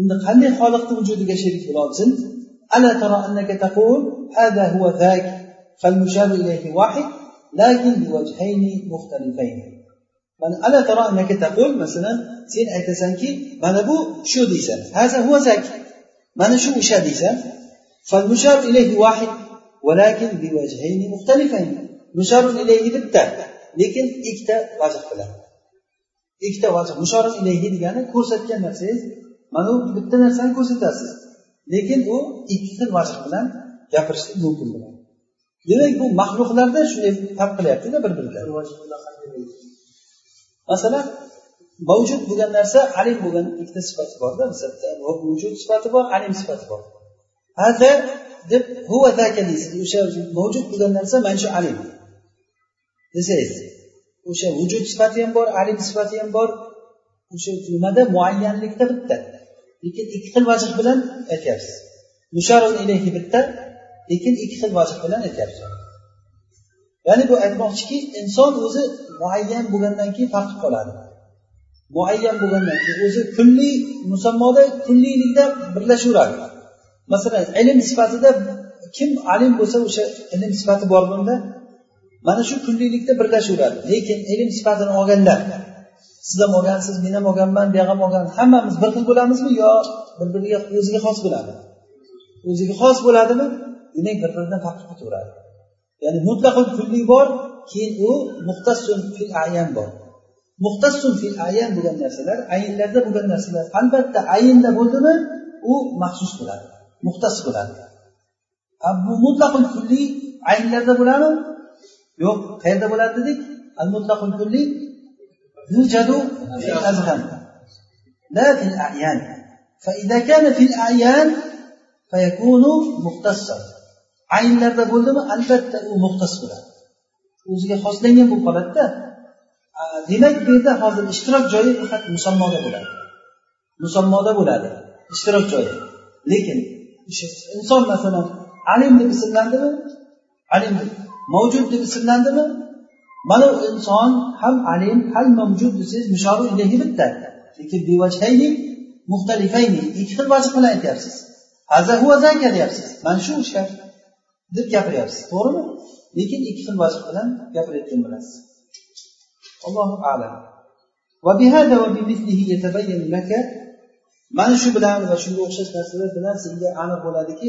endi qanday xoliqni vujudiga sherik bo'la olsin ألا ترى أنك تقول هذا هو ذاك فالمشار إليه واحد لكن بوجهين مختلفين من ألا ترى أنك تقول مثلا سين أيتسانكي من أبو شو ديسان هذا هو ذاك من شو شا ديسان فالمشار إليه واحد ولكن بوجهين مختلفين مشار إليه bitta lekin ikkita vajh bilan ikkita vajh mushor ilayhi degani ko'rsatgan narsangiz mana bu bitta narsani ko'rsatasiz lekin u ikki xil vajh bilan gapirishlik mumkin bo'ladi demak bu maxluqlarda shunday farq qilyaptida bir biridan masalan mavjud bo'lgan narsa alim bo'lgan ikkita sifati borda vujud sifati bor alim sifati bor hada deb huva zaka deysiz o'sha mavjud bo'lgan narsa mana shu alim desangiz o'sha vujud sifati ham bor alim sifati ham bor. O'sha nimada? Muayyanlikda bitta. Lekin ikki xil vajh bilan aytyapsiz. Musharun ilayhi bitta lekin ikki xil vajh bilan aytyapsiz. Ya'ni bu aytmoqchiki inson o'zi muayyan bo'lgandan keyin farq qilib qoladi. Muayyan bo'lgandan keyin o'zi kulliy musammoda kulliylikda birlashaveradi. Masalan ilm sifatida kim alim bo'lsa o'sha ilm sifati bor bunda mana shu kulliylikda birlashaveradi. Lekin ilm sifatini olganda siz ham olgansiz men ham olganman bu ham olgan hammamiz bir xil bo'lamizmi? Yo bir biriga o'ziga xos bo'ladi. O'ziga xos bo'ladimi? Demak bir biridan farq ketaveradi ya'ni mutlaqo kunlik bor keyin u muxtassun fil ayan bor. Muxtassun fil ayan bo'lgan narsalar ayinlarda bo'lgan narsalar albatta ayinda bo'ldimi? U maxsus bo'ladi. muxtas bo'ladi bu mutlaqul kulliy ayinlarda bo'ladimi yo'q qayerda bo'ladi dedik al mutlaqul kulliy yujadu fil azhan la fil ayan فإذا كان في الأعيان فيكون مختصا ayinlarda bo'ldimi albatta u muxtas bo'ladi o'ziga xoslangan bo'lib qoladida demak bu yerda hozir ishtirok joyi faqat musammoda bo'ladi musammoda bo'ladi ishtirok joyi lekin inson masalan alim deb ismlandimi alim deb mavjud deb ismlandimi mana u inson ham alim hal mavjud desangiz mushoru ilayhi bitta lekin bevajhayni muxtalifayni ikki xil vajh bilan aytyapsiz haza huva zaka deyapsiz mana shu ishlar deb gapiryapsiz to'g'rimi lekin ikki xil vajh bilan gapirayotgan bo'lasiz allohu alam وبهذا وبمثله يتبين لك mana shu bilan va shunga o'xshash narsalar bilan senga aniq bo'ladiki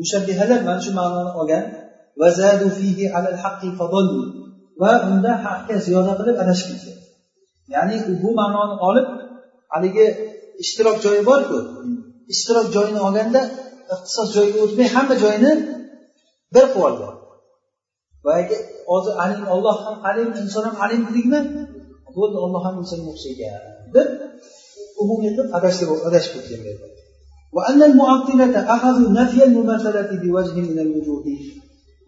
mushabbihalar mana shu ma'noni olgan va unda haqqa ziyoda qilib adashib ketgan. Ya'ni bu ma'noni olib haligi ishtirok joyi borku. Ishtirok joyini olganda ixtisos joyiga o'tmay hamma joyini bir qilib olgan. Boyagi hozir alim olloh ham alim inson ham alim dedikmi? bo'ldi olloh ham insonga o'xshagan deb umumiy qilib adashib adashib ketgan وأن المعطلة أخذوا نفي المماثلة بوجه من الوجوه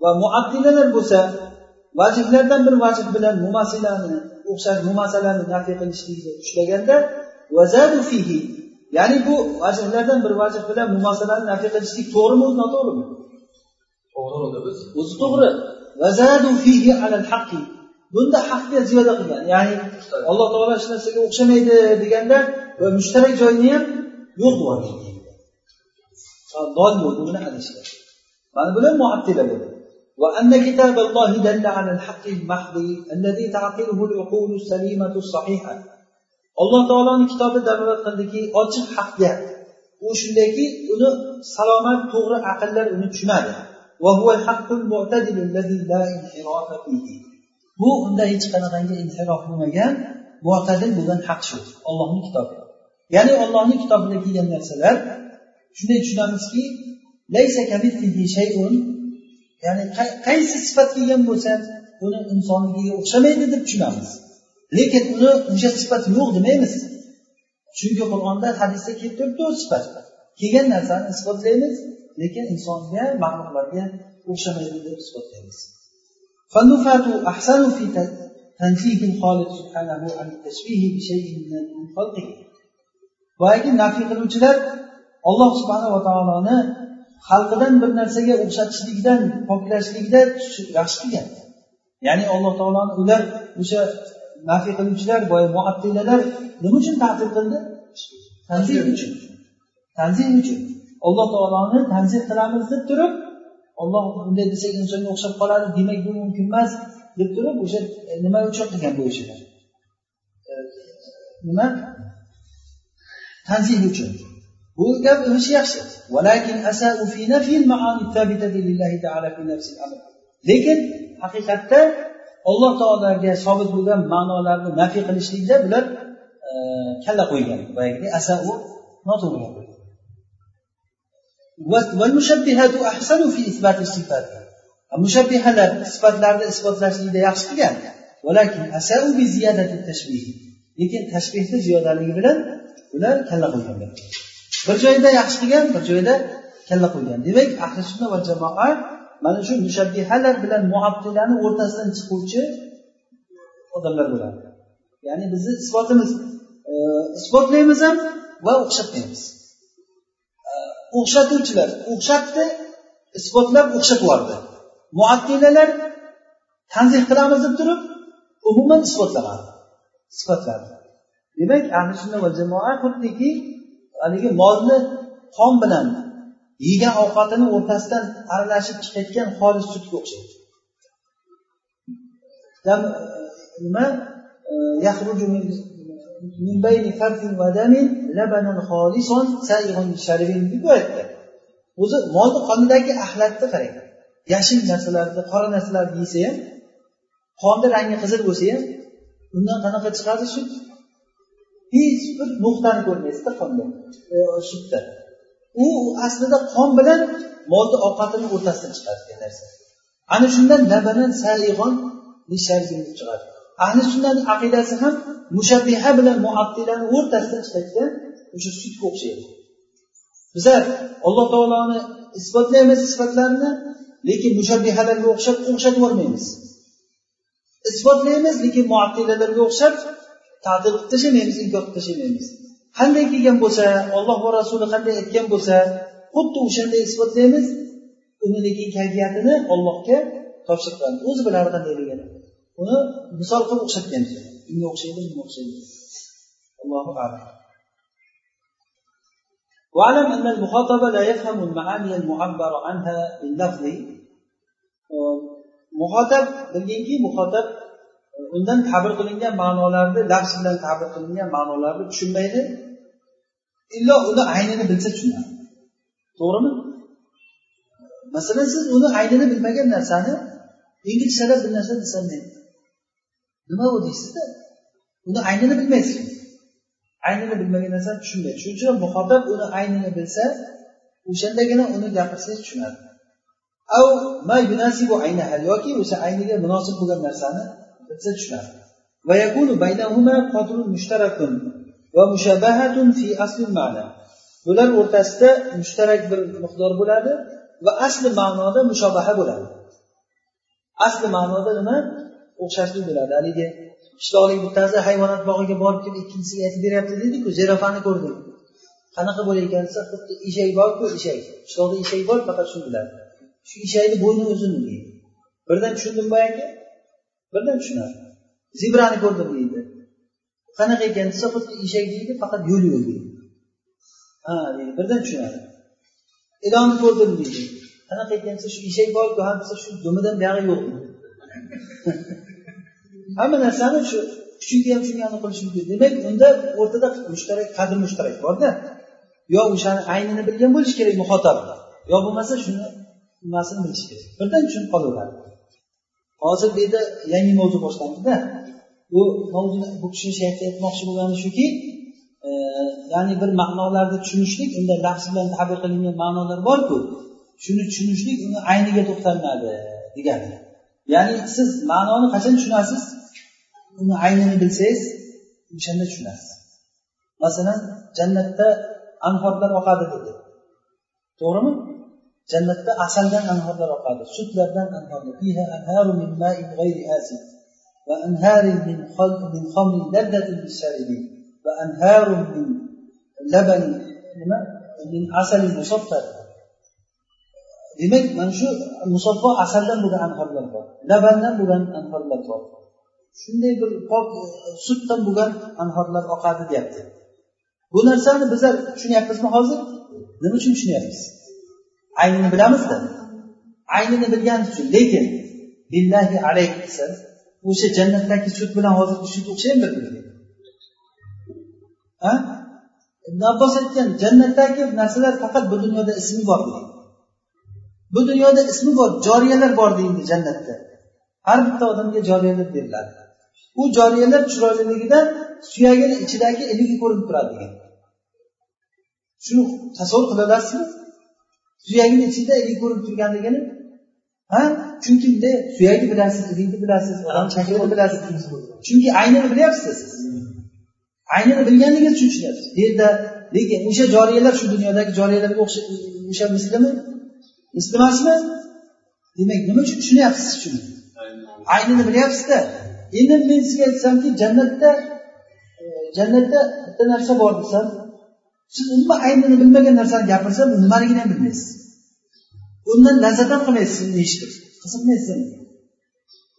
ومعطلة bo'lsa vajiblardan bir vajib bilan mumasilani o'xshash mumasalani nafiy qilishlikni ushlaganda vazadu fihi ya'ni bu vajiblardan bir vajib bilan mumasalani nafiy qilishlik to'g'rimi noto'g'rimi to'g'ri biz o'zi to'g'ri vazadu fihi alal haqqi bunda haqga ziyoda qilgan ya'ni alloh taolo hech narsaga o'xshamaydi deganda va mushtarak joyini ham yo'q qilib dol bo'ldi buni adashgan mana bular muattila bo'ladi وأن كتاب الله دل على الحق المحض الذي تعقله العقول السليمة الصحيحة alloh taoloni kitobi dalolat qildiki ochiq haqga u shundayki uni salomat to'g'ri aqllar uni tushunadi Bu unda hech qanaqangi inhirof bo'lmagan mo'tadil bo'lgan haq shu. Ollohni kitobi. Ya'ni ollohni kitobida kelgan narsalar shunday tushunamizki ya'ni qaysi sifat kelgan bo'lsa uni insonligiga o'xshamaydi deb tushunamiz. Lekin uni o'sha sifat yo'q demaymiz. Chunki qur'onda hadisda kelib turibdi u sifat. Kelgan narsani isbotlaymiz lekin insonga maxluqlarga o'xshamaydi deb isbotlaymiz. فالنفاة أحسن في تنزيه الخالق سبحانه عن التشبيه بشيء من خلقه boyagi nafiy qiluvchilar olloh subhanava taoloni xalqidan bir narsaga o'xshatishlikdan poklashlikda yaxshi qilgan ya'ni alloh taoloni ular o'sha nafiy qiluvchilar boya muattilalar nima uchun taqdir qildi tanzih uchun tanzih uchun alloh taoloni tanzih qilamiz deb turib olloh bunday desak insonga o'xshab qoladi demak bu mumkin emas deb turib o'sha e, nima uchun qilgan bu ishini e, nima? Tanzih uchun. Bu gap inishi yaxshi. Lekin haqiqatda alloh taologa sobit bo'lgan ma'nolarni nafiy qilishlikda bular e, kalla qo'ygan. Boyagidek asau noto'g'ri gap mushabbihalar sifatlarni isbotlashlikda yaxshi qilgan. Lekin tashbihni ziyodaligi bilan ular kalla qo'yganlar bir joyda yaxshi qilgan bir joyda kalla qo'ygan demak ahli sunna va jamoa mana shu mushabbihalar bilan muabdilani o'rtasidan chiquvchi odamlar bo'ladi. Ya'ni bizni isbotimiz e, isbotlaymiz ham va o'xshatmaymiz. O'xshatuvchilar o'xshatdi isbotlab o'xshatib yubordi muattilalar tanzih qilamiz deb turib umuman isbotlamadi sifatlari demak ahli sunna va jamoa xuddiki haligi molni qon bilan yegan ovqatini o'rtasidan aralashib chiqayotgan xolis sutga o'xshaydi. Nima? deb aytdi o'zi molni qonidagi axlatni qarang. Yashil narsalarni qora narsalarni yesa ham qonni rangi qizil bo'lsa ham undan qanaqa chiqadi sut? Hech bir nuqtani ko'rmaysizda qonda. E, sutda. U aslida qon bilan molni ovqatini o'rtasidan chiqadigan narsa. Ana shundan nabanan sayg'on chiqadi. Ahli sunnani aqidasi ham mushabbiha bilan muattilani o'rtasidan ishlatgan o'sha sutga o'xshaydi. Bizlar alloh taoloni isbotlaymiz sifatlarini lekin mushabbihalarga o'xshab o'xshatib yubormaymiz. Isbotlaymiz lekin muattilalarga o'xshab tadil qilib tashlamaymiz inkor qilib tashlamaymiz. Qanday kelgan bo'lsa olloh va rasuli qanday aytgan bo'lsa xuddi o'shanday isbotlaymiz uni lekin kayfiyatini ollohga topshirib o'zi biladi qandayligini uni misol qilib o'xshatgan unga o'xshaydi bunga o'xshaydi allohu alam واعلم ان المخاطب لا يفهم المعاني المعبر عنها باللفظ muhotab bilginki muhotab undan ta'bir qilingan ma'nolarni lafz bilan ta'bir qilingan ma'nolarni tushunmaydi illo uni aynini bilsa tushunadi to'g'rimi masalan siz uni aynini bilmagan narsani inglizchada bir narsa desam men nima u deysizda? Uni aynini bilmaysiz. Aynini bilmagan narsani tushunmaydi. Shuning uchun muhotab uni aynini bilsa o'shandagina uni gapirsangiz tushunadi. Yoki o'sha ayniga munosib bo'lgan narsani bilsa tushunadi. Bular o'rtasida mushtarak bir miqdor bo'ladi va asli ma'noda mushobaha bo'ladi. Asli ma'noda nima? O'xshashlik bo'ladi haligi qishloqlik bittasi hayvonot bog'iga borib kelib ikkinchisiga aytib beryapti deydiku zirafani ko'rdim qanaqa bo'lar desa xuddi eshak borku eshak. Qishloqda eshak bor faqat shuni biladi. Shu eshakni bo'yni uzun deydi. Birdan tushundim boyagi. Birdan tushunadi. Zebrani ko'rdim deydi. Qanaqa ekan desa xuddi eshak deydi faqat yo'l yo'l deydi. Ha deydi. Birdan tushunadi. Ilonni ko'rdim deydi. Qanaqa ekan desa shu eshak borku ha desa shu dumidan buyog'i yo'q. hamma narsani shu kuchukni ham shunga qilish mumkin demak unda o'rtada mushtarak qadr mushtarak borda. Yo o'shani aynini bilgan bo'lishi kerak muhotab yo bo'lmasa shuni nimasini bilishi kerak. Birdan tushunib qolaveradi. Hozir bu yerda yangi mavzu boshlandida. Bu mavzu bu kishi shayx aytmoqchi bo'lgani shuki e, ya'ni bir ma'nolarni tushunishlik unda lafz bilan tabir qilingan ma'nolar borku shuni tushunishlik uni ayniga to'xtalmadi degani. Ya'ni siz ma'noni qachon tushunasiz? Uni aynini bilsangiz o'shanda tushunasiz masalan jannatda anhorlar oqadi dedi to'g'rimi jannatda asaldan anhorlar oqadi sutlardan anhorlar demak mana shu musaffo asaldan bo'lgan anhorlar bor labandan bo'lgan anhorlar bor shunday bir pok sutdan bo'lgan anhorlar oqadi deyapti. Bu narsani bizlar tushunyapmizmi hozir? Nima uchun tushunyapmiz? Aynini bilamizda. Aynini bilganimiz uchun lekin billahi alayk desa o'sha jannatdagi sut bilan hozirgi sut o'xshaymi bir biriga ibn abbos aytgan jannatdagi narsalar faqat bu dunyoda ismi bor bu dunyoda ismi bor joriyalar bor deydi jannatda. Har bitta odamga joriyalar beriladi. U joriyalar chiroyliligidan suyagini ichidagi iligi ko'rinib turadi degan. Shuni tasavvur qila olasizmi suyagini ichida ilik ko'rinib turganligini ha? Chunki bunday suyakni bilasiz ilikni bilasiz shaklini bilasiz chunki aynini bilyapsiz siz. Aynini bilganligingiz uchun tushunyapsiz. Bu yerda lekin o'sha joriyalar shu dunyodagi joriyalarga o'sha mislimi? Misli emasmi demak nima uchun tushunyapsiz shuni? Aynini bilyapsizda endi men sizga aytsamki jannatda e, jannatda bitta narsa bor desam siz umuman aynini bilmagan narsani gapirsam nimaligini ham bilmaysiz. Undan lazzat ham qilmaysiz uni eshitib qiziqmaysiz.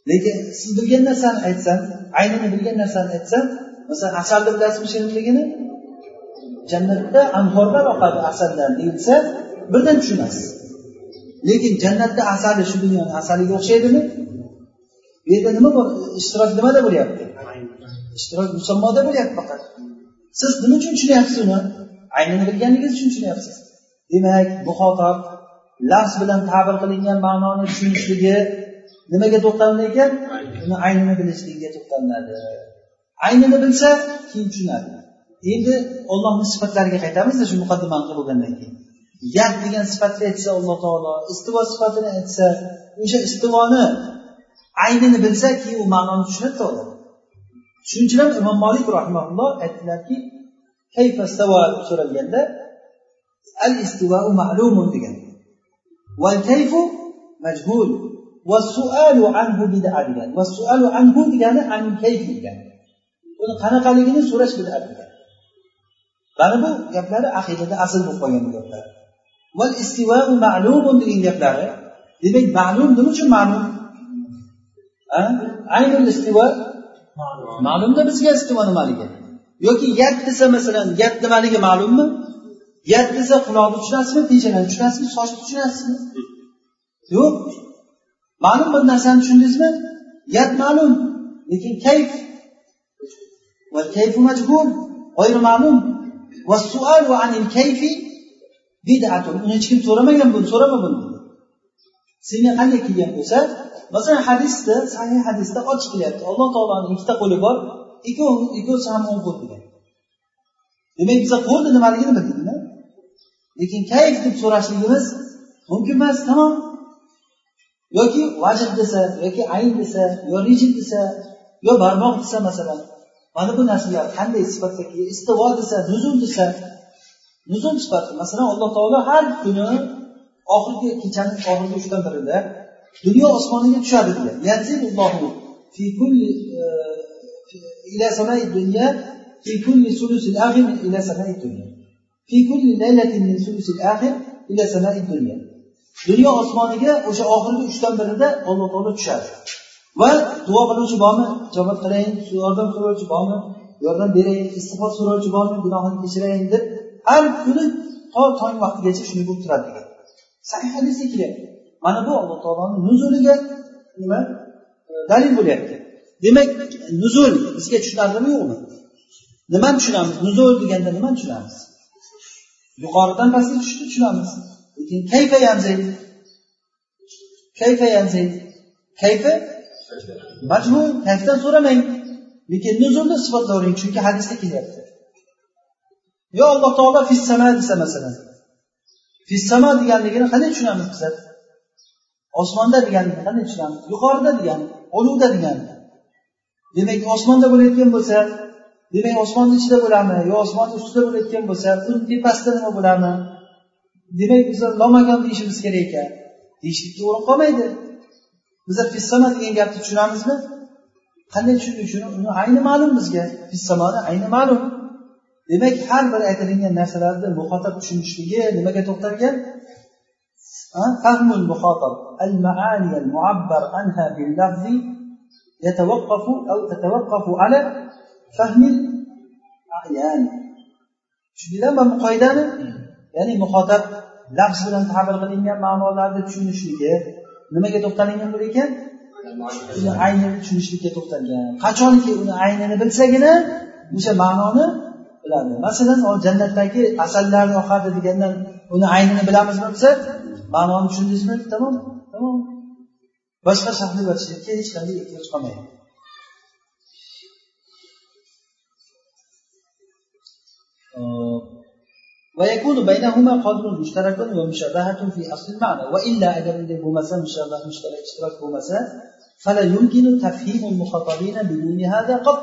Lekin siz bilgan narsani aytsam aynini bilgan narsani aytsam masalan asalni bilasizmi shirinligini? Jannatda anhorlar oqadi asaldan deyilsa birdan tushunasiz. Lekin jannatda asali shu dunyoni asaliga o'xshaydimi? Bu yerda nima bor? Ishtirok nimada bo'lyapti? Ishtirok musammoda bo'lyapti faqat. Siz nima uchun tushunyapsiz uni? Aynini bilganligingiz uchun tushunyapsiz. Demak muxotab lafz bilan ta'bir qilingan ma'noni tushunishligi nimaga to'xtaldi ekan? Uni aynini bilishligiga to'xtalinadi aynini bilsa keyin tushunadi. Endi ollohni sifatlariga qaytamizda shu muqaddimani bo'lgandan keyin. Yad degan sifatni aytsa alloh taolo istivo sifatini aytsa o'sha istivoni aynini bilsa keyin u ma'noni tushunadida odam shuning uchun ham imom molik rahimaulloh aytdilarki kayfa stava so'ralganda al istivau ma'lumun degan. Val kayfu? Majhul. Va sualu anhu bida? degan. Va sualu anhu degani an kayfi degan. Uni qanaqaligini so'rash bida degan. Mana bu gaplari aqidada asl bo'lib qolgan bu gaplar. Val istivau ma'lumun degan gaplari demak ma'lum nima uchun ma'lum? aynul istivo? Ma'lumda bizga istivo nimaligi? Yoki yat desa masalan yat nimaligi ma'lummi? Yat desa quloqni tushunasizmi peshonani tushunasizmi sochni tushunasizmi? Yo'q. Ma'lum bir narsani tushundingizmi? Yat ma'lum lekin kayf. Va kayfu majhul g'oyri ma'lum. Va sualu anil kayfi bid'atun. Uni hech kim so'ramagan buni so'rama buni. Senga qanday kelgan bo'lsa masalan hadisda sahih hadisda ochiq kelyapti alloh taoloni ikkita qo'li bor ikkovsi ham o'ng qo'l degan. Demak biza qo'lni nimaligini bildikmi lekin kayf deb so'rashligimiz mumkin emas tamom. Yoki vajh desa yoki ayn desa yo rijil desa yo barmoq desa masalan mana bu narsalar qanday sifatga istivo desa nuzul desa nuzul sifati masalan alloh taolo har kuni oxirgi kechani oxirgi uchdan birida dunyo osmoniga tushadi deyiladi e, dunyo osmoniga o'sha oxirgi uchdan birida alloh taolo tushadi. Va duo qiluvchi bormi? Javob qilayin yordam so'rovchi bormi? Yordam berayin istig'for so'rovchi bormi? Gunohini kechirayin deb har kuni to tong vaqtigacha shunday bo'lib turadi degan. Sahih hadisda kelyapti mana bu alloh taoloni nuzuliga nima? E, dalil bo'lyapti. Demak nuzul bizga tushunarlimi yo'qmi? Nimani tushunamiz? Nuzul deganda nimani tushunamiz? Yuqoridan pastga tushishni tushunamiz. Lekin kayfa yanzil? Kayfa yanzil? Kayfa? Majhul kayfdan so'ramang. Lekin nuzulni sifatlavering chunki hadisda kelyapti. Yo alloh taolo fissama desa masalan. Fissama deganligini qanday tushunamiz bizlar osmonda deganini qanday tushunamiz yuqorida degani oluvda degani demak osmonda bo'layotgan bo'lsa demak osmonni ichida bo'ladimi yo osmonni ustida bo'layotgan bo'lsa uni tepasida nima bo'ladimi demak bizlar lomagon deyishimiz kerak ekan. Deyishlikka o'rin qolmaydi. Bizlar fissama degan gapni tushunamizmi? Qanday tushundik shuni? Uni ayni ma'lum bizga. Fissamoni ayni ma'lum. Demak har bir aytilingan narsalarni muhotab tushunishligi nimaga to'xtalgan? فهم المخاطب. المعاني المعبر عنها باللفظ يتوقف أو تتوقف على فهم الأعيان. شو دي لما مقايدانا يعني مخاطب. لفظ بلان تحبر غليم يا معنى الله عدد شو نشوك لما جاء تبتالي من بريكا عينة شو نشوك يا تبتالي قاتشون كي عينة بتساقنا مش معنى مثلا جنة تاكي أسال لها نوخاطة دي جنة عينة بلا مزمع بسات ma'noni tushundingizmi tamom tamom boshqa shaxsni berishlikka hech qanday ehtiyoj qolmaydi ويكون بينهما قدر مشترك ومشابهة في أصل المعنى وإلا أجل بمسا مشابه مشترك اشتراك بمسا فلا يمكن تفهيم المخاطبين بدون هذا قط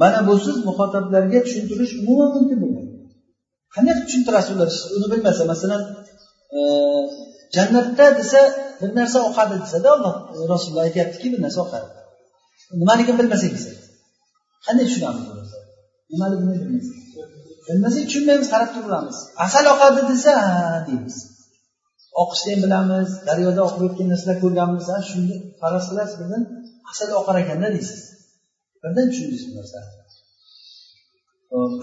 mana busiz muxotoblarga tushuntirish umuman mumkin bo'lmaydi qanday qilib tushuntirasiz ular uni bilmasa masalan jannatda desa bir narsa oqadi desada alloh e, rasululloh aytyaptiki bir narsa oqadi. Nimaligini bilmasak qanday tushunamiz nimaligini bilmaymiz bilmasak tushunmaymiz qarab turaveramiz. Asal oqadi desa ha deymiz. Oqishni ham bilamiz daryoda oqib o'tgan narsalar ko'rganmiz shunga faraz qilasiz birdan asal oqar ekanda deysiz. Birdan tushundingiz bu narsani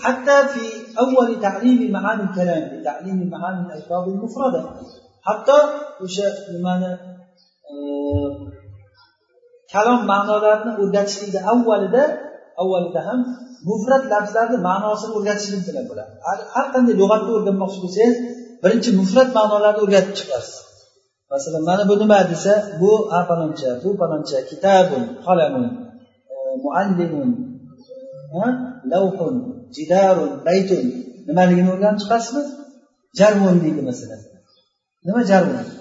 حتى في أول تعليم معاني الكلام تعليم معاني الألفاظ المفردة. حتى وش بمعنى؟ كلام معنى لابن أردتش في أول ده أول ده هم مفرد لابس لابن معنى أصلا أردتش في الكلام بلا. حتى أن لغة أردن مخصوص سيد برنش مفرد معنى لابن أردتش بس مثلا معنى بدو بعد سا بو أفلانشا بو أفلانشا كتاب قلم آه، معلم آه، لوح jidarul baytun. Nimaligini o'rganib chiqasizmi? Jarmun deydi masalan. Nima jarmun?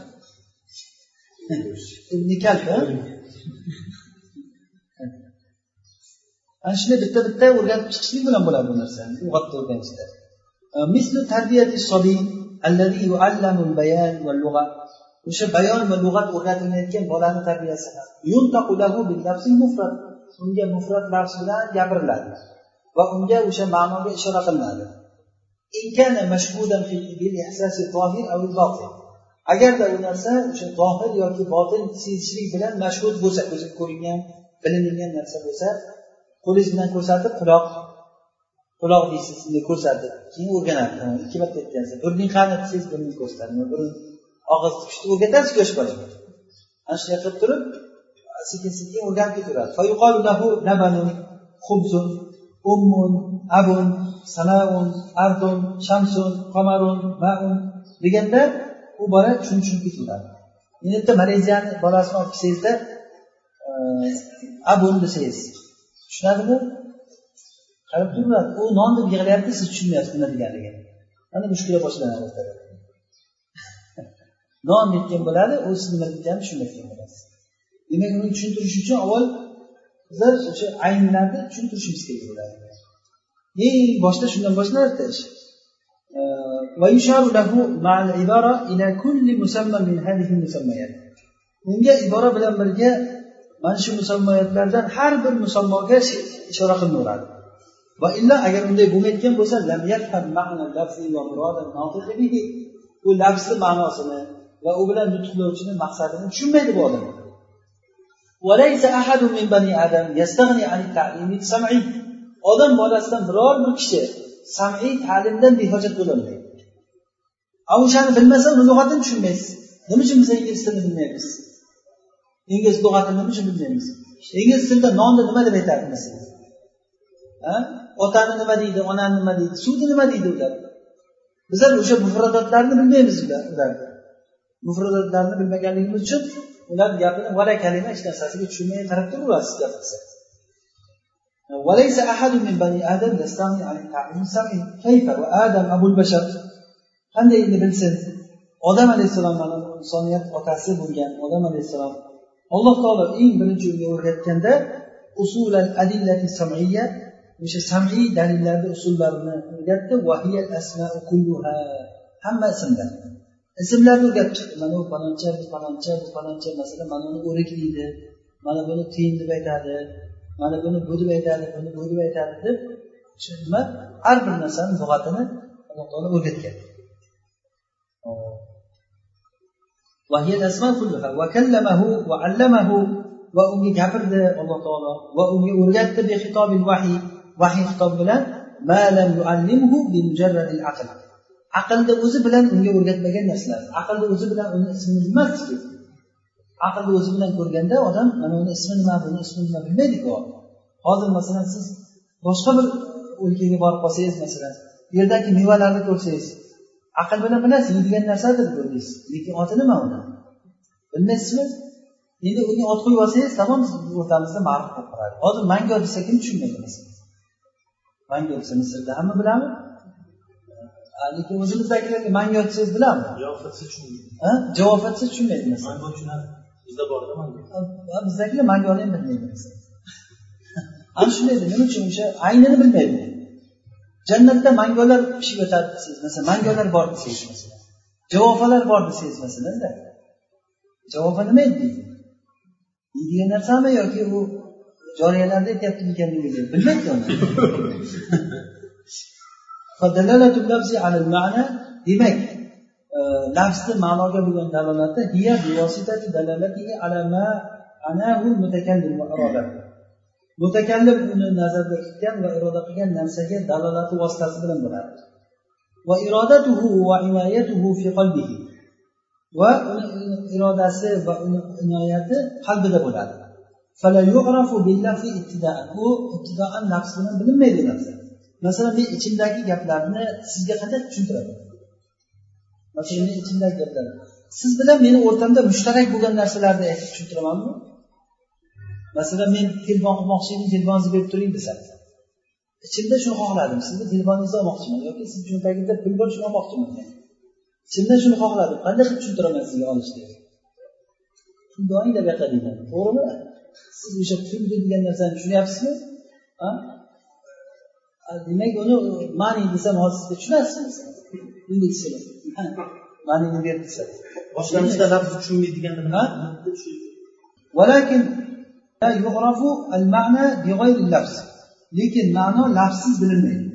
Ana shunday bitta bitta o'rganib chiqishlik bilan bo'ladi bu narsani lug'atni o'rganishda. E, mislu tarbiyati sobiy allazi yuallamu bayan va lug'at o'sha bayon va lug'at o'rgatilayotgan bolani tarbiyasi. Ham unga mufrat lafz bilan gapiriladi. Va unga o'sha ma'noga ishora qilinadi agarda u narsa o'sha zohir yoki botin sezishlik bilan mashhud bo'lsa ko'zga ko'ringan bilingan narsa bo'lsa qo'lingiz bilan ko'rsatib quloq quloq deysiz bunday ko'rsatib keyin o'rganadi. Ikki marta aytgansiz burning qani desangiz burnini ko'rsatadi burun og'iz tutishni o'rgatasiz yosh bolaga ana shunday qilib turib sekin sekin o'rganib ketaveradi ummun abun sanaun ardun shamsun qamarun maun deganda u bola tushunib tushunib ketaveradi endi bitta maleziyani bolasini olib kelsangizda abun desangiz tushunadimi? Qarab turadi u non deb yig'layapti siz tushunmayapsiz nima deganligini mana mushkula boshlanadi o'rtada. Non yetgan bo'ladi u siz nima deganini tushunmayotgan bo'lasiz. Demak uni tushuntirish uchun avval bizlar o'sha aynlarni tushuntirishimiz kerak bo'ladi. Eng boshda shundan boshlanadida ish unga ibora bilan birga mana shu musammoyatlardan har bir musammoga ishora qilinaveradi va illa agar unday bo'lmayotgan bo'lsa u lafzni ma'nosini va u bilan nutqlovchini maqsadini tushunmaydi bu odam. وليس أحد من بني آدم يستغني عن التعليم السمعي odam bolasidan biror bir kishi samiy ta'limdan behojat bo'lolmaydi. A o'shani bilmasa uni lug'atini tushunmaysiz. Nima uchun biz ingliz tilini bilmaymiz? Ingliz lug'atini nima uchun bilmaymiz? Ingliz tilida nonni nima deb aytadi masalan? Otani nima deydi onani nima deydi suvni nima deydi ular? Bizlar o'sha mufradatlarni bilmaymiz ularni mufradatlarni bilmaganligimiz uchun ular gapini vala kalima hech narsasiga tushunmay qarab turaverasiz gap qilsa وليس أحد من بني آدم يستغني عن التعليم السمعي كيف وآدم أبو البشر qanday endi bilsin odam alayhissalom mana insoniyat otasi bo'lgan odam alayhissalom alloh taolo eng birinchi unga o'rgatganda usulal adillati samiyya o'sha samiy dalillarni usullarini o'rgatdi hamma ismlar ismlarni o'rgatib chiqdi mana u faloncha bu faloncha bu faloncha masalan mana uni o'rik deydi mana buni tiyin deb aytadi mana buni bu deb aytadi buni bu deb aytadi deb shu nima har bir narsani lug'atini alloh taolo o'rgatgan وهي الأسماء كلها وكلمه وعلمه va unga gapirdi alloh taolo va unga o'rgatdi bexitobil vahiy vahiy xitob bilan aqlni o'zi bilan unga o'rgatmagan narsalar. Aqlni o'zi bilan uni ismini bilmasdi aqlni o'zi bilan ko'rganda odam mana uni ismi nima buni ismi nima bilmaydiku hozir masalan siz boshqa bir o'lkaga borib qolsangiz masalan yerdagi mevalarni ko'rsangiz aql bilan bilasiz yeydigan narsadir bu deysiz lekin oti nima uni? Bilmaysizmi? Endi unga ot qo'yib olsangiz tamom o'rtamizda ma'ruf bo'lib qoladi. Hozir mango desa kim tushunmaydi masalan? Mango desa misrda hamma biladimi lekin o'zimizdagilarga mango desangiz biladimi javob aytsa tushunmaydi. Mango tushunadi bizda borda mango bizdagilar mangoni ham bilmaydi ana shunday nima uchun o'sha aynini bilmaydi? Jannatda mangolar pishib yotadi desangiz masalan mangolar bor desangiz masalan. Javofalar bor desangiz masalanda javofa nima edi deydi? Yeydigan narsami yoki u joriyalarda aytyapti ekanligi bilmaydi uni demak lafzni ma'noga bo'lgan dalolati ana anahu mutakallim va iroda mutakallim uni nazarda tutgan va iroda qilgan narsaga dalolati vositasi bilan bo'ladi va irodatuhu va inoyatuhu fi qalbihi va uni irodasi va uni inoyati qalbida bo'ladi u ibtidoan lafz bilan bilinmaydi narsa masalan men ichimdagi gaplarni sizga qanday tushuntiraman? Masalan men ichimdagi gaplarni siz bilan meni o'rtamda mushtarak bo'lgan narsalarni aytib tushuntiramanmi? Masalan men telefon qilmoqchi edim telefoningizni berib turing desam. Ichimda shuni xohladim sizni telefoningizni olmoqchiman yoki sizni cho'ntagingizda pul bor shuni olmoqchiman. Ichimda shuni xohladim qanday qilib tushuntiraman sizga olishni pul doing deb aytadi. To'g'rimi? Siz o'sha pul degan narsani tushunyapsizmi? demak uni mani desam hozir sizga tushunasizmi manini ber desa boshlanishda lafzni tushunmaydigan nima ولكن لا يعرف المعنى بغير اللفظ lekin ma'no lafzsiz bilinmaydi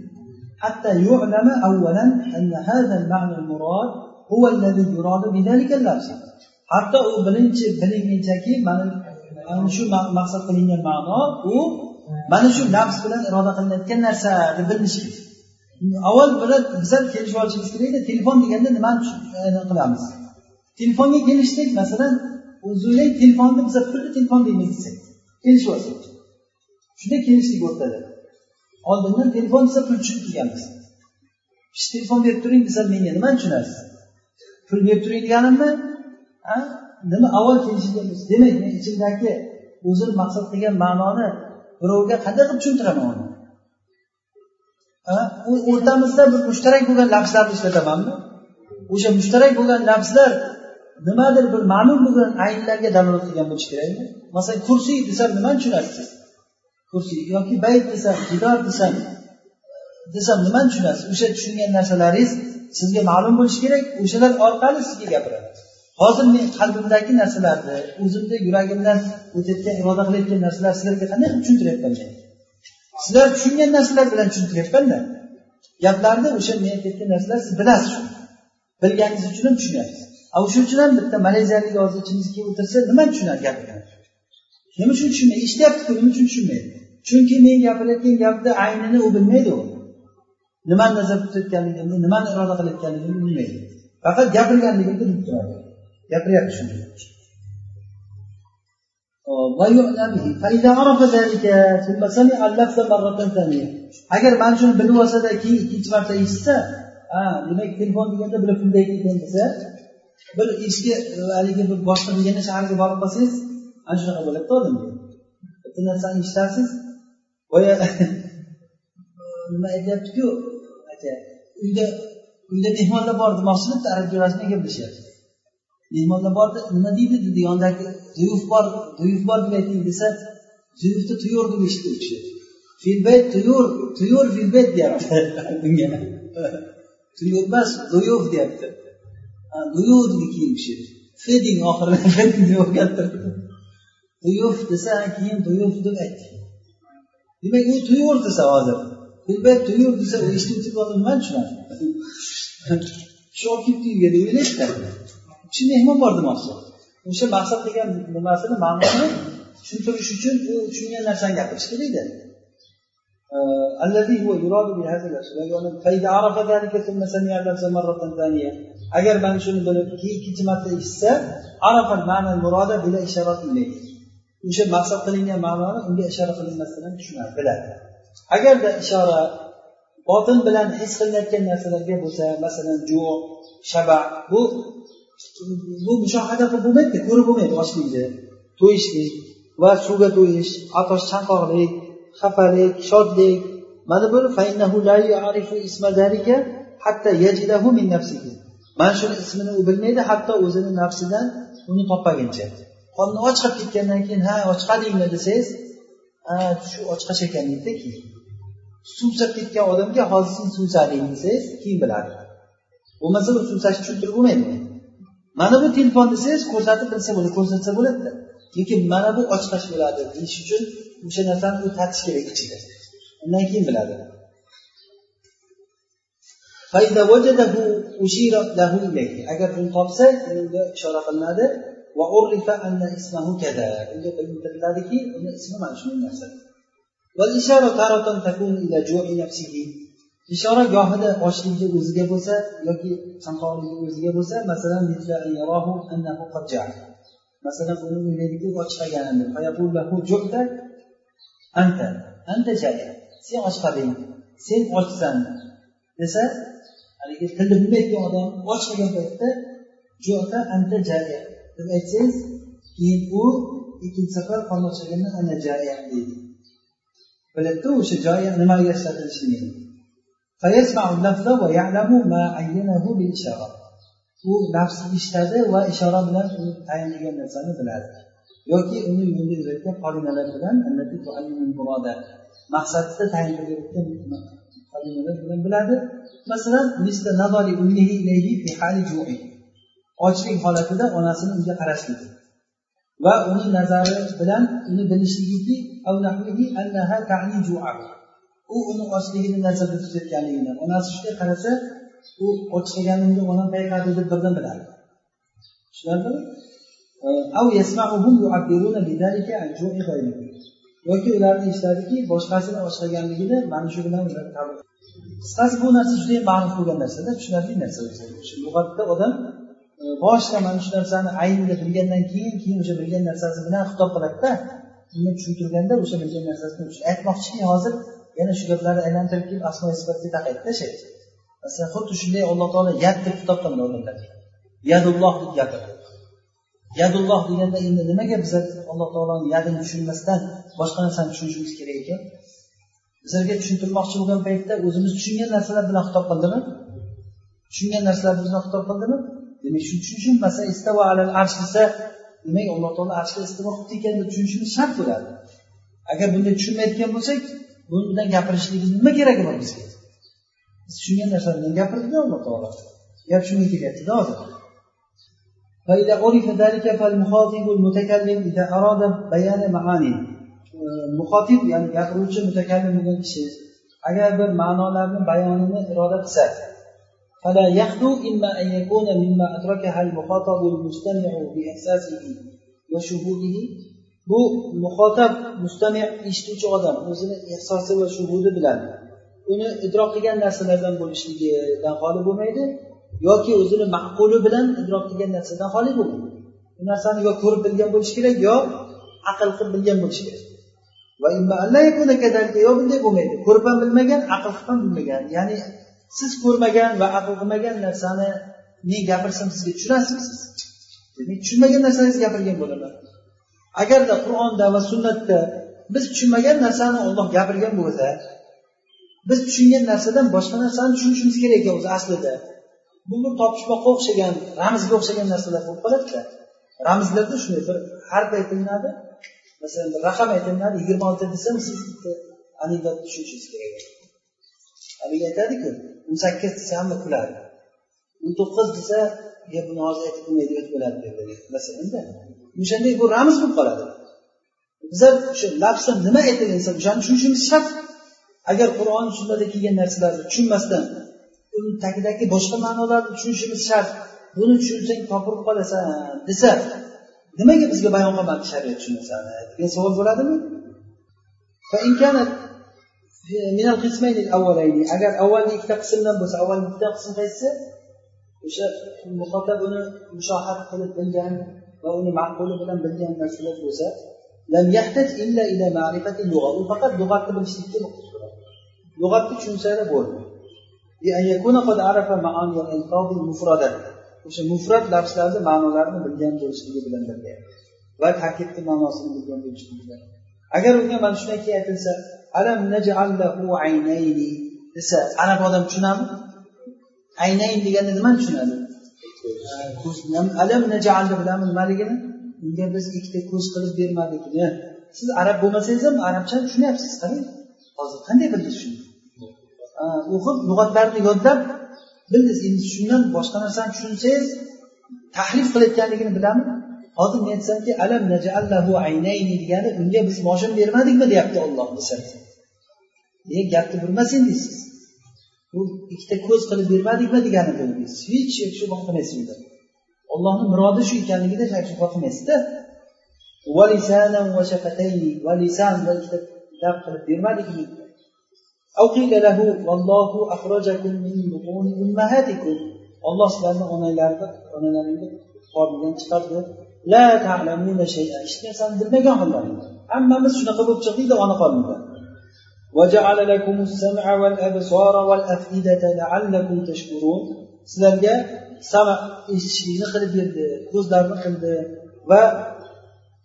حتى يعلم أولا أن هذا المعنى المراد هو الذي يراد بذلك اللفظ hatto u birinchi bilingunchaki mana shu maqsad qilingan ma'no u mana shu nafs bilan iroda qilinayotgan narsa bilinishi kerak avval bilan bizlar kelishib olishimiz kerakda telefon deganda nimani qilamiz? Telefonga kelishdik masalan o'zinglar telefonni biza pulli telefon deymiz desak kelishib olsak. Shunday kelishdik o'rtada oldindan telefon desa pul tushib turganmiz telefon berib turing desa menga nimani tushunasiz? Pul berib turing deganimmi nima avval kelishganmiz demak men ichimdagi o'zim maqsad qilgan ma'noni birovga qanday qilib tushuntiraman uni? U o'rtamizda bir mushtarak bo'lgan lafzlarni ishlatamanmi? O'sha mushtarak bo'lgan lafzlar nimadir bir ma'lum bo'lgan aynlarga dalolat qilgan bo'lishi kerakmi? Masalan kursiy desam nimani tushunasiz? Kursiy yoki bayt desam jidor desam desam nimani tushunasiz? O'sha tushungan narsalaringiz sizga ma'lum bo'lishi kerak o'shalar orqali sizga gapiradi hozir men qalbimdagi narsalarni o'zimni yuragimdan o'tayotgan iroda qilayotgan narsalar sizlarga qanday qilib tushuntiryapman men? Sizlar tushungan narsalar bilan tushuntiryapmanda. Gaplarni o'sha men aytayotgan narsalar siz bilasiz shuni. Bilganingiz uchun ham tushunyapsiz. Shuning uchun ham bitta malayziyalik hozir ichimizga kelib o'tirsa nima tushunadi gapini nima uchun tushunmaydi? Eshityaptiku nima uchun tushunmaydi? Chunki men gapirayotgan gapni aynini u bilmaydi u. Nimani nazarda tutayotganligimni nimani iroda qilayotganligimni bilmaydi. Faqat gapirganligimni bilib turadi. Gapiryapti shunday agar mana shuni bilib olsada keyin ikkinchi marta eshitsa ha demak telefon deganda bular pulday ekan desa bir eski haligi bir boshqa deganda shaharga borib qolsangiz ana shunaqa bo'ladida odamga bitta narsani eshitasiz boya nima aytyaptiku uyda uyda mehmonlar bor demoqchi bitta arab jo'rasini gaplashyapti. Mehmonlar bordi nima deydi dedi yonidagi zuyuf bor zuyuf bor deb ayting desa zuyufni tuyur deb eshitdi u kishi. Filbayt tuyur tuyur filbayt deyapti. Unga. Tuyur emas zuyuf deyapti. Duyu dedi keyin kishi. Fi deng oxirini o'rgattirdi duyuf desa keyin duyuf deb aytdi. Demak u tuyur desa hozir. Filbayt tuyur desa o'tirib nimani tushunadi? Shu olib kelibdi uyga deb o'ylaydida u kishi mehmon bor demoqchi o'sha maqsad degan nimasini ma'nosini tushuntirish uchun u tushungan narsani gapirish kerak edi agar mana shuni bilib keyin ikkinchi marta eshitsa arafa mana muroda bila ishorat o'sha maqsad qilingan ma'noni unga ishora qilinmasdan tushunadi biladi. Agarda ishora botin bilan his qilinayotgan narsalarga bo'lsa masalan ju shaba bu bu mushohada qilib bo'lmaydida ko'rib bo'lmaydi ochlikni. To'yishlik va suvga to'yish atosh chanqoqlik xafalik shodlik. Mana bu mana shuni ismini u bilmaydi hatto o'zini nafsidan uni topmaguncha. Qonni och qilib ketgandan keyin ha ochqadingmi desangiz shu ochqash ekan deydida keyin suvsab ketgan odamga hozir sen suvsading desangiz keyin biladi. Bo'lmasa u suvsashni tushuntirib bo'lmaydi mana bu telefon desangiz ko'rsatib bilsa bo'ladi ko'rsatsa bo'ladida. Lekin mana bu ochqach bo'ladi deyish uchun o'sha narsani u tatish kerak ichida. Undan keyin biladi. Agar uni topsa unga ishora qilinadi. Va kada unga bildiriladiki uni ismi mana shunday narsa. ishora gohida ochlikni o'ziga bo'lsa yoki chanqoqlikni o'ziga bo'lsa masalan masalan uni o'ylaydiki och qolganini anta anta jaya sen och qolding sen ochsan desa haligi tilni bilmaydigan odam och qolgan paytda jota anta jaya deb aytsangiz keyin u ikkinchi safar qolmoqchiligini ana jaya deydi. Biladida o'sha joya nimaga ishlatilishini. U nafs eshitadi va ishora bilan u tayinlagan narsani biladi. Yoki uni yo'lda yurayotgan qarinalar bilan maqsadda tayin qilayotgan bilan biladi. Masalan ochlik holatida onasini unga qarashligi va uni nazari bilan uni bilishligiki u uni ochligini nazarda tutayotganligini onasi shunday qarasa u och onam payqadi deb birdan biladi. Tushunarlimi? Yoki ularni eshitadiki boshqasini ochhlaganligini mana shu bilan ular qisqasi bu narsa judayam ma'lum bo'lgan narsada tushunarli narsa lug'atda odam boshida mana shu narsani aynida bilgandan keyin keyin o'sha bilgan narsasi bilan xitob qiladida uni tushuntirganda o'sha bilgan narsasini aytmoqchiki hozir yana shu gaplarni aylantirib kelib aslo sifatga taqaydida tashlaydi masalan xuddi shunday alloh taolo yad deb xitob qildi yadulloh deb gapirdi yadulloh deganda endi nimaga biza alloh taoloni yadini tushunmasdan boshqa narsani tushunishimiz kerak ekan? Bizlarga tushuntirmoqchi bo'lgan paytda o'zimiz tushungan narsalar bilan xitob qildimi? Tushungan narsalar bilan xitob qildimi? Demak shu tushunmasa istavo alal arsh desa demak alloh taolo arshga istivo qilibdi ekan deb tushunishimiz shart bo'ladi. Agar bunday tushunmayotgan bo'lsak bu bilan gapirishligimiz nima keragi bor bizga biz tushungan narsalar bilan gapirdida alloh taolo gap shunga kelyaptida hozir فإذا عرف ذلك فالمخاطب المتكلم إذا أراد بيان معاني muxotib ya'ni gapiruvchi mutakallim bo'lgan kishi agar bir ma'nolarni bayonini iroda qilsa فلا يخلو إما أن يكون مما أدركها المخاطب المستمع بإحساسه وشهوده bu muxotab mustami eshituvchi odam o'zini ehsosi va shuhudi bilan uni idrok qilgan narsalardan bo'lishligidan xoli bo'lmaydi yoki o'zini maquli bilan idrok qilgan narsadan xoli bo'lmaydi. Bu narsani yo ko'rib bilgan bo'lishi kerak yo aql qilib bilgan bo'lishi kerak. Va yo bunday bo'lmaydi. Ko'rib ham bilmagan aql qilib ham bilmagan. Ya'ni siz ko'rmagan va aql qilmagan narsani men gapirsam sizga tushunasizmi siz? Demak tushunmagan narsangizni gapirgan bo'laman. Agarda qur'onda va sunnatda biz tushunmagan narsani olloh gapirgan bo'lsa biz tushungan narsadan boshqa narsani tushunishimiz kerak ekan o'zi aslida. Bu bir topishmoqqa o'xshagan ramzga o'xshagan narsalar bo'lib qoladida. Ramzlarda shunday bir harf aytilinadi masalan bir raqam aytilinadi yigirma olti desam siz bitta anekdot tushunishingiz kerak haligi aytadiku o'n sakkiz desa hamma kuladi. o'n to'qqiz desa buni hozir aytib bo'lmaydi o'tib bo'ladi deb masalanda o'shanday bu ramz bo'lib qoladi. Bizlar o'sha lafzdan nima aytilgansa o'shani tushunishimiz shart. Agar qur'on sunnada kelgan narsalarni tushunmasdan uni tagidagi boshqa ma'nolarni tushunishimiz shart buni tushunsang topilib qolasan desa nimaga bizga bayon qilmadi shariat shu narsani degan savol bo'ladimi? Agar avvalgi ikkita qismdan bo'lsa avvalgi ikkita qism qaysisi o'sha muhotab uni mushohad qilib bilgan va uni ma'quli bilan bilgan narsalar bo'lsa u faqat lug'atni bilishlikka lug'atni tushunsalar bo'ldi. O'sha mufrat lafzlarni ma'nolarini bilgan bo'lishligi bilan birga. Va takidni ma'nosini bilgan bo'lishligi bilan agar unga mana shundan keyin aytilsa alam najallahu aynayni desa arab odam tushunadimi aynayn deganda nimani tushunadi? Alam najalni bilamiz nimaligini unga biz ikkita ko'z qilib bermadikmi siz arab bo'lmasangiz ham arabchani tushunyapsiz qarang hozir qanday bildingiz shuni? O'qib lug'atlarni yodlab bildiz endi shundan boshqa narsani tushunsangiz tahlif qilayotganligini bilamiz hozir men aytsamki alam najallahu aynayni degani unga biz boshini bermadikmi deyapti olloh desa e gapni bilmasang siz. bu ikkita ko'z qilib bermadikmi degani bu hech shu qilmaysiz ollohni murodi shu ekanligida shak shubha qilmaysizda va lisan va ikkita lab qilib bermadikmi أو قيل له والله أخرجكم من بطون أمهاتكم olloh sizlarni onanglarni onalaringni qornidan chiqardi la ta'lamuna shay'an hech narsani bilmagan hollaringda hammamiz shunaqa bo'lib chiqdikda ona qornidan وجعل لكم السمع والأبصار والأفئدة لعلكم تشكرون. سلالجا سمع إشتشيزي خلب يرد كوز دارنا قلد و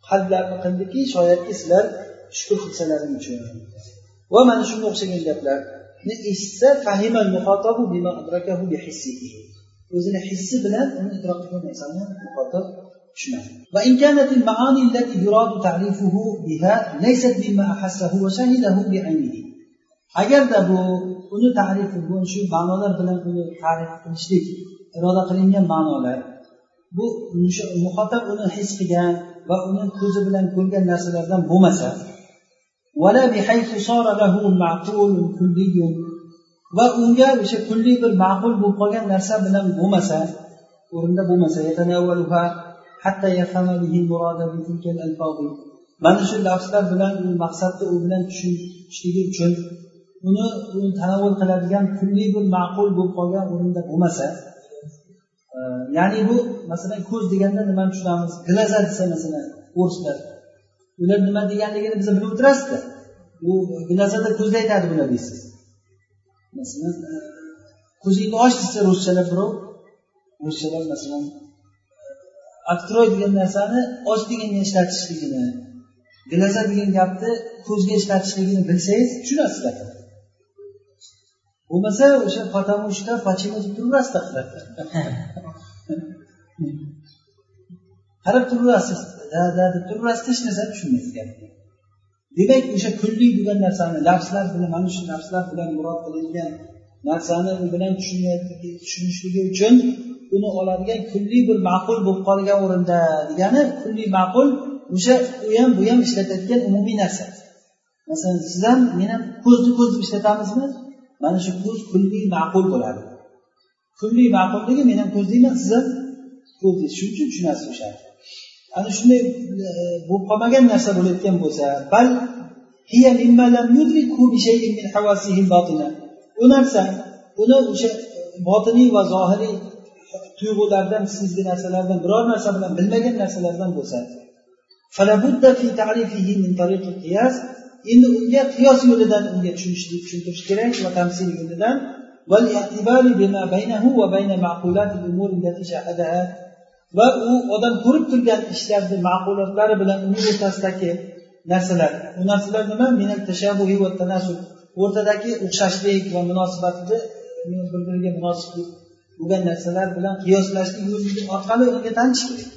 حد دارنا قلد كي شايد إسلال شكر خلصنا لنشون وما نشون مخشن إلا بلا نئسا فهم المخاطب بما أدركه بحسه وزن حس بلا أن أدركه من إنسان مخاطب tushunadi وإن كانت المعاني التي يراد تعريفه بها ليست بما أحسه وشهده بعينه agarda bu uni tarifi bu shu ma'nolar bilan uni tarif qilishlik iroda qilingan ma'nolar bu muxotab uni his qilgan va uni ko'zi bilan ko'rgan narsalardan bo'lmasa va unga o'sha kulli bir ma'qul bo'lib qolgan narsa bilan bo'lmasa o'rinda bo'lmasa mana shu lafzlar bilan u maqsadni u bilan tushunishligi uchun uni uni tanovul qiladigan kulli bir ma'qul bo'lib qolgan o'rinda bo'lmasa e, ya'ni bu masalan ko'z deganda nimani tushunamiz? Glaza desa masalan o'rislar ular nima deganligini biz bilib o'tirasizda. U glazada ko'zda aytadi bular deysiz. Masalan e, ko'zingni och desa ruschalab birov ruschalab masalan открой degan narsani och deganga ishlatishligini glaza degan gapni ko'zga ishlatishligini bilsangiz tushunasizlar. Bo'lmasa o'sha потому что почему deb turaverasizda qarab turaverasiz da da deb turaverasiz hech narsani tushunmaysiz gapni demak o'sha kunlik bo'lgan narsani lafzlar bilan mana shu lafzlar bilan murod qilingan narsani u bilan tushunishligi uchun uni oladigan kulli bir ma'qul bo'lib qolgan o'rinda degani kulli ma'qul o'sha u ham bu ham ishlatadigan umumiy narsa. Masalan siz ham men ham ko'zni ko'z deb ishlatamizmi? Mana shu ko'z kulli ma'qul bo'ladi. Kulli ma'qulligi men ham ko'z deyman siz ham ko'z deysiz. Shuning uchun tushunasiz o'sha. Ana shunday e, bo'lib qolmagan narsa bo'layotgan bo'lsa bal u narsa uni o'sha botiniy va zohiriy tuyg'ulardan sezgi narsalardan biror narsa bilan bilmagan narsalardan bo'lsa. Endi unga qiyos yo'lidan unga tushunishlik tushuntirish kerak va tamsil yo'lidan. Va u odam ko'rib turgan ishlarni ma'qulotlari bilan uni o'rtasidagi narsalar. U narsalar nima? O'rtadagi o'xshashlik va munosabatni bir biriga munosiblik bo'lgan narsalar bilan qiyoslashni yo'li orqali unga tanish kerak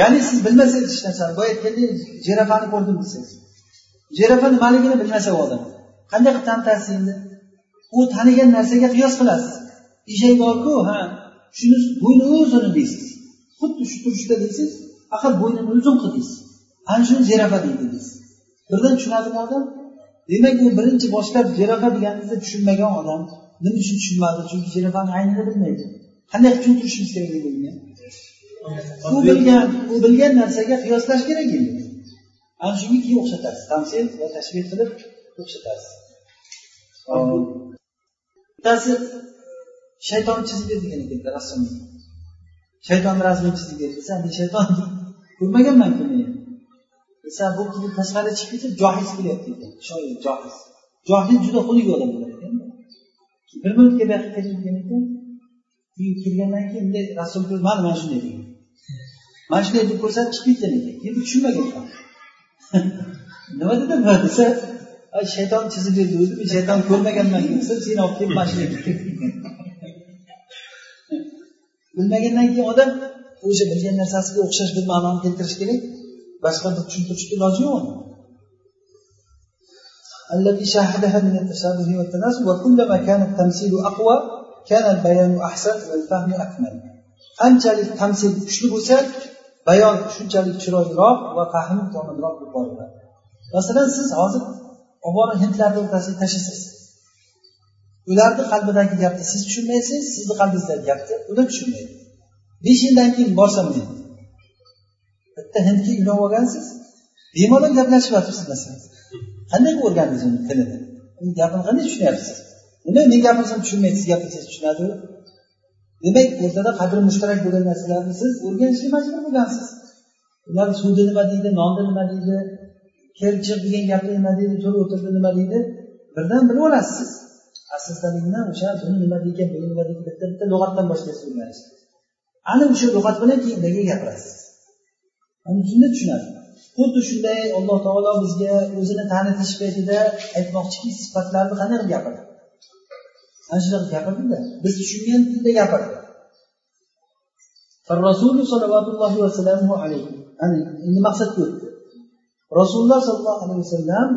ya'ni siz bilmasangiz hech narsani boya aytgandek jirafani ko'rdim desangiz. Jirafa nimaligini bilmasa u odam qanday qilib tanitasiz endi? U tanigan narsaga qiyos qilasiz. Eshak borku ha shuni bo'yni uzun deysiz. Xuddi shu turishda deysiz axir bo'ynini uzun qil deysiz. Ana shuni jirafa deydi deysiz. Birdan tushunadimi odam demak u birinchi boshlab jirafa deganingizni tushunmagan odam. Nima uchun tushunmadi? Chunki jirafani aynini bilmaydi. Qanday qilib tushuntirishimiz kerak edi unga u bilgan u bilgan narsaga qiyoslash kerak endi. Ana shunga keyin o'xshatasiz. Tamsil va tashbih qilib o'xshatasiz. Bittasi shayton chizib degan ekan rassom shaytonni rasmini chizib ber desa men shayton ko'rmaganmanku men. Desa bu qizni tashqariga chiqib ketib johiz kelyapti ekan. Shoir johiz johiz juda xunuk odam bir minutga bu yoqqa kelgan ekan keyin kelgandan keyin bunday rasul mana mana shunday degan mana shunday deb ko'rsatib chiqib ketgan ekan keyin tushunmagan nima dedi bu desa shayton chizib berdi o'zi men shayton ko'rmaganman desa seni olib kelib mana shunday bilmagandan keyin odam o'sha bilgan narsasiga o'xshash bir ma'noni keltirish kerak boshqa bir tushuntirishga iloji yo'q التي شاهدها من التشابه والتناسب وكلما كان التمثيل أقوى كان البيان أحسن والفهم أكمل qanchalik tamsil kuchli bo'lsa bayon shunchalik chiroyliroq va fahm komilroq bo'lib boriladi masalan siz hozir olib borib hindlarni o'rtasiga tashlasangiz ularni qalbidagi gapni siz tushunmaysiz sizni qalbingizdagi gapni ular tushunmaydi besh yildan keyin borsam men bitta hindga uylab olgansiz bemalol gaplashyapsiz masalan qanday qilib o'rgandingiz uni tilini uni gapini qanday tushunyapsiz? Nima men gapirsam tushunmaydi siz gapirsangiz tushunadi demak o'rtada qadri mushtarak bo'lgan narsalarni siz o'rganishga majbur bo'lgansiz. Ular suvni nima deydi nonni nima deydi kelchiq degan gapni nima deydi to'la o'tirdi nima deydi birdan bilib olasiz. Asosdaligini o'sha buni nima degan buni nima deydi bitta bitta lug'atdan boshlaysiz o'rganishni ana o'sha lug'at bilan keyin ularga gapirasiz? Ana shunda tushunadi. xuddi shunday alloh taolo bizga o'zini tanitish paytida aytmoqchiki sifatlarni qanday qilib gapirdi? Ana shunaqa gapirdida biz tushungan tilda gapirdi. Rasuli sollallohu vasallam alayhi endi maqsadga o'tdi. Rasululloh sollallohu alayhi vasallam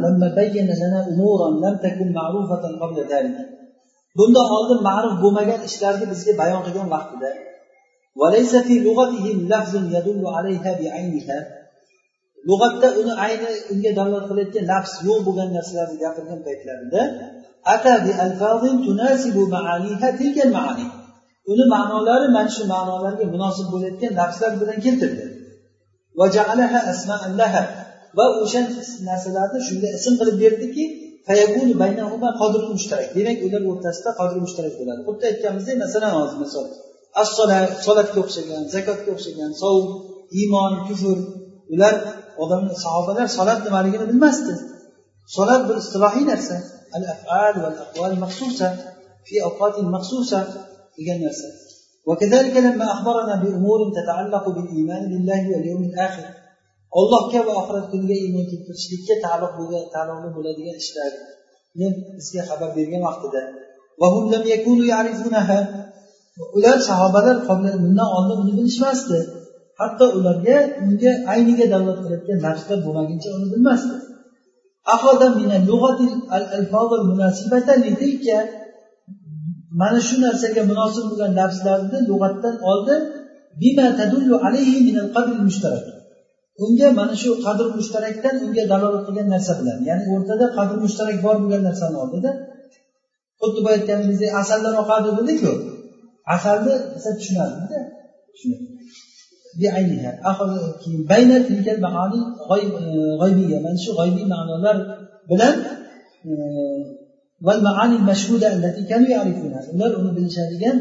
bundan oldin ma'ruf bo'lmagan ishlarni bizga bayon qilgan vaqtida lug'atda uni ayni unga dalolat qilayotgan nafs yo'q bo'lgan narsalarni gapirgan paytlarida uni ma'nolari mana shu ma'nolarga munosib bo'layotgan lafzlar bilan keltirdi. Va o'sha narsalarni shunday ism qilib berdiki demak ular o'rtasida qodir mushtarak bo'ladi. Xuddi aytganimizdek masalan hozir misol as solatga o'xshagan zakotga o'xshagan sovun iymon kufr ular odam sahobalar solat nimaligini bilmasdi solat bir istilohiy narsa al afal val aqval maxsusa fi awqatin maxsusa degan narsa وكذلك لما أخبرنا بأمور تتعلق بالإيمان بالله واليوم الآخر allohga va oxirat kuniga iymon keltirishlikka taalluq bo'lgan taalluqli bo'ladigan ishlarni bizga xabar bergan vaqtida ular sahobalar bundan oldin uni bilishmasdi hatto ularga unga ayniga davlat qilayotgan narsa bo'lmaguncha uni bilmasdi. Mana shu narsaga munosib bo'lgan lafzlarni lug'atdan oldi unga mana shu qadr mushtarakdan unga dalolat qilgan narsa bilan ya'ni o'rtada qadr mushtarak bor bo'lgan narsani oldida. Xuddi boya aytganimizdek asaldan oqadi dedikku. Asalni desa tushunadida mana shu g'oybiy ma'nolar bilan ular uni bilishadigan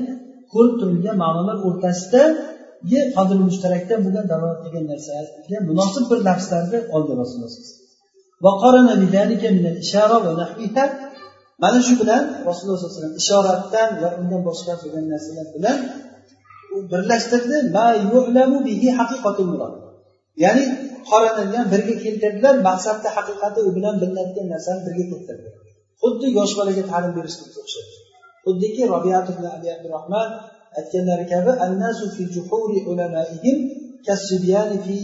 ko'rib turilgan ma'nolar o'rtasidagi qadr mushtarakdan bo'lgan dalolat qilgan narsaga munosib bir lafzlarni oldi rasululloh mana shu bilan rasululloh sallallohu alayhi vasallam ishoratdan va undan boshqa bo'lgan narsalar bilan birlashtirdi ya'ni qoralangan birga keltirdilar maqsadda haqiqati u bilan bilinadigan narsani birga keltirdi. Xuddi yosh bolaga ta'lim berishlikka o'xshaydi. Xuddiki robiat abi abdurahmon aytganlari kabi annasu fi juhuri fi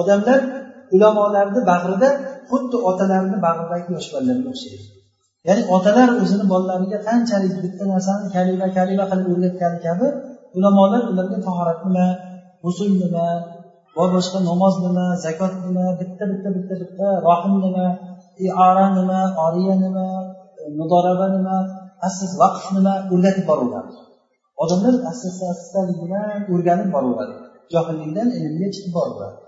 odamlar ulamolarni bag'rida xuddi otalarini bag'ridagi yosh bolalarga o'xshaydi. Ya'ni otalar o'zini bolalariga qanchalik bitta narsani kalima kalima qilib o'rgatgani kabi ulamolar ularga tahorat nima g'usul nima va boshqa namoz nima zakot nima bitta bitta bitta bitta rohim nima iora nima oriya nima mudoraba nima asl vaqf nima o'rgatib boraveradi. Odamlar asta astalik bilan o'rganib boraveradi. Johillikdan ilmga chiqib boraveradi.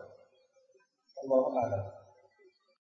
Allohu alam.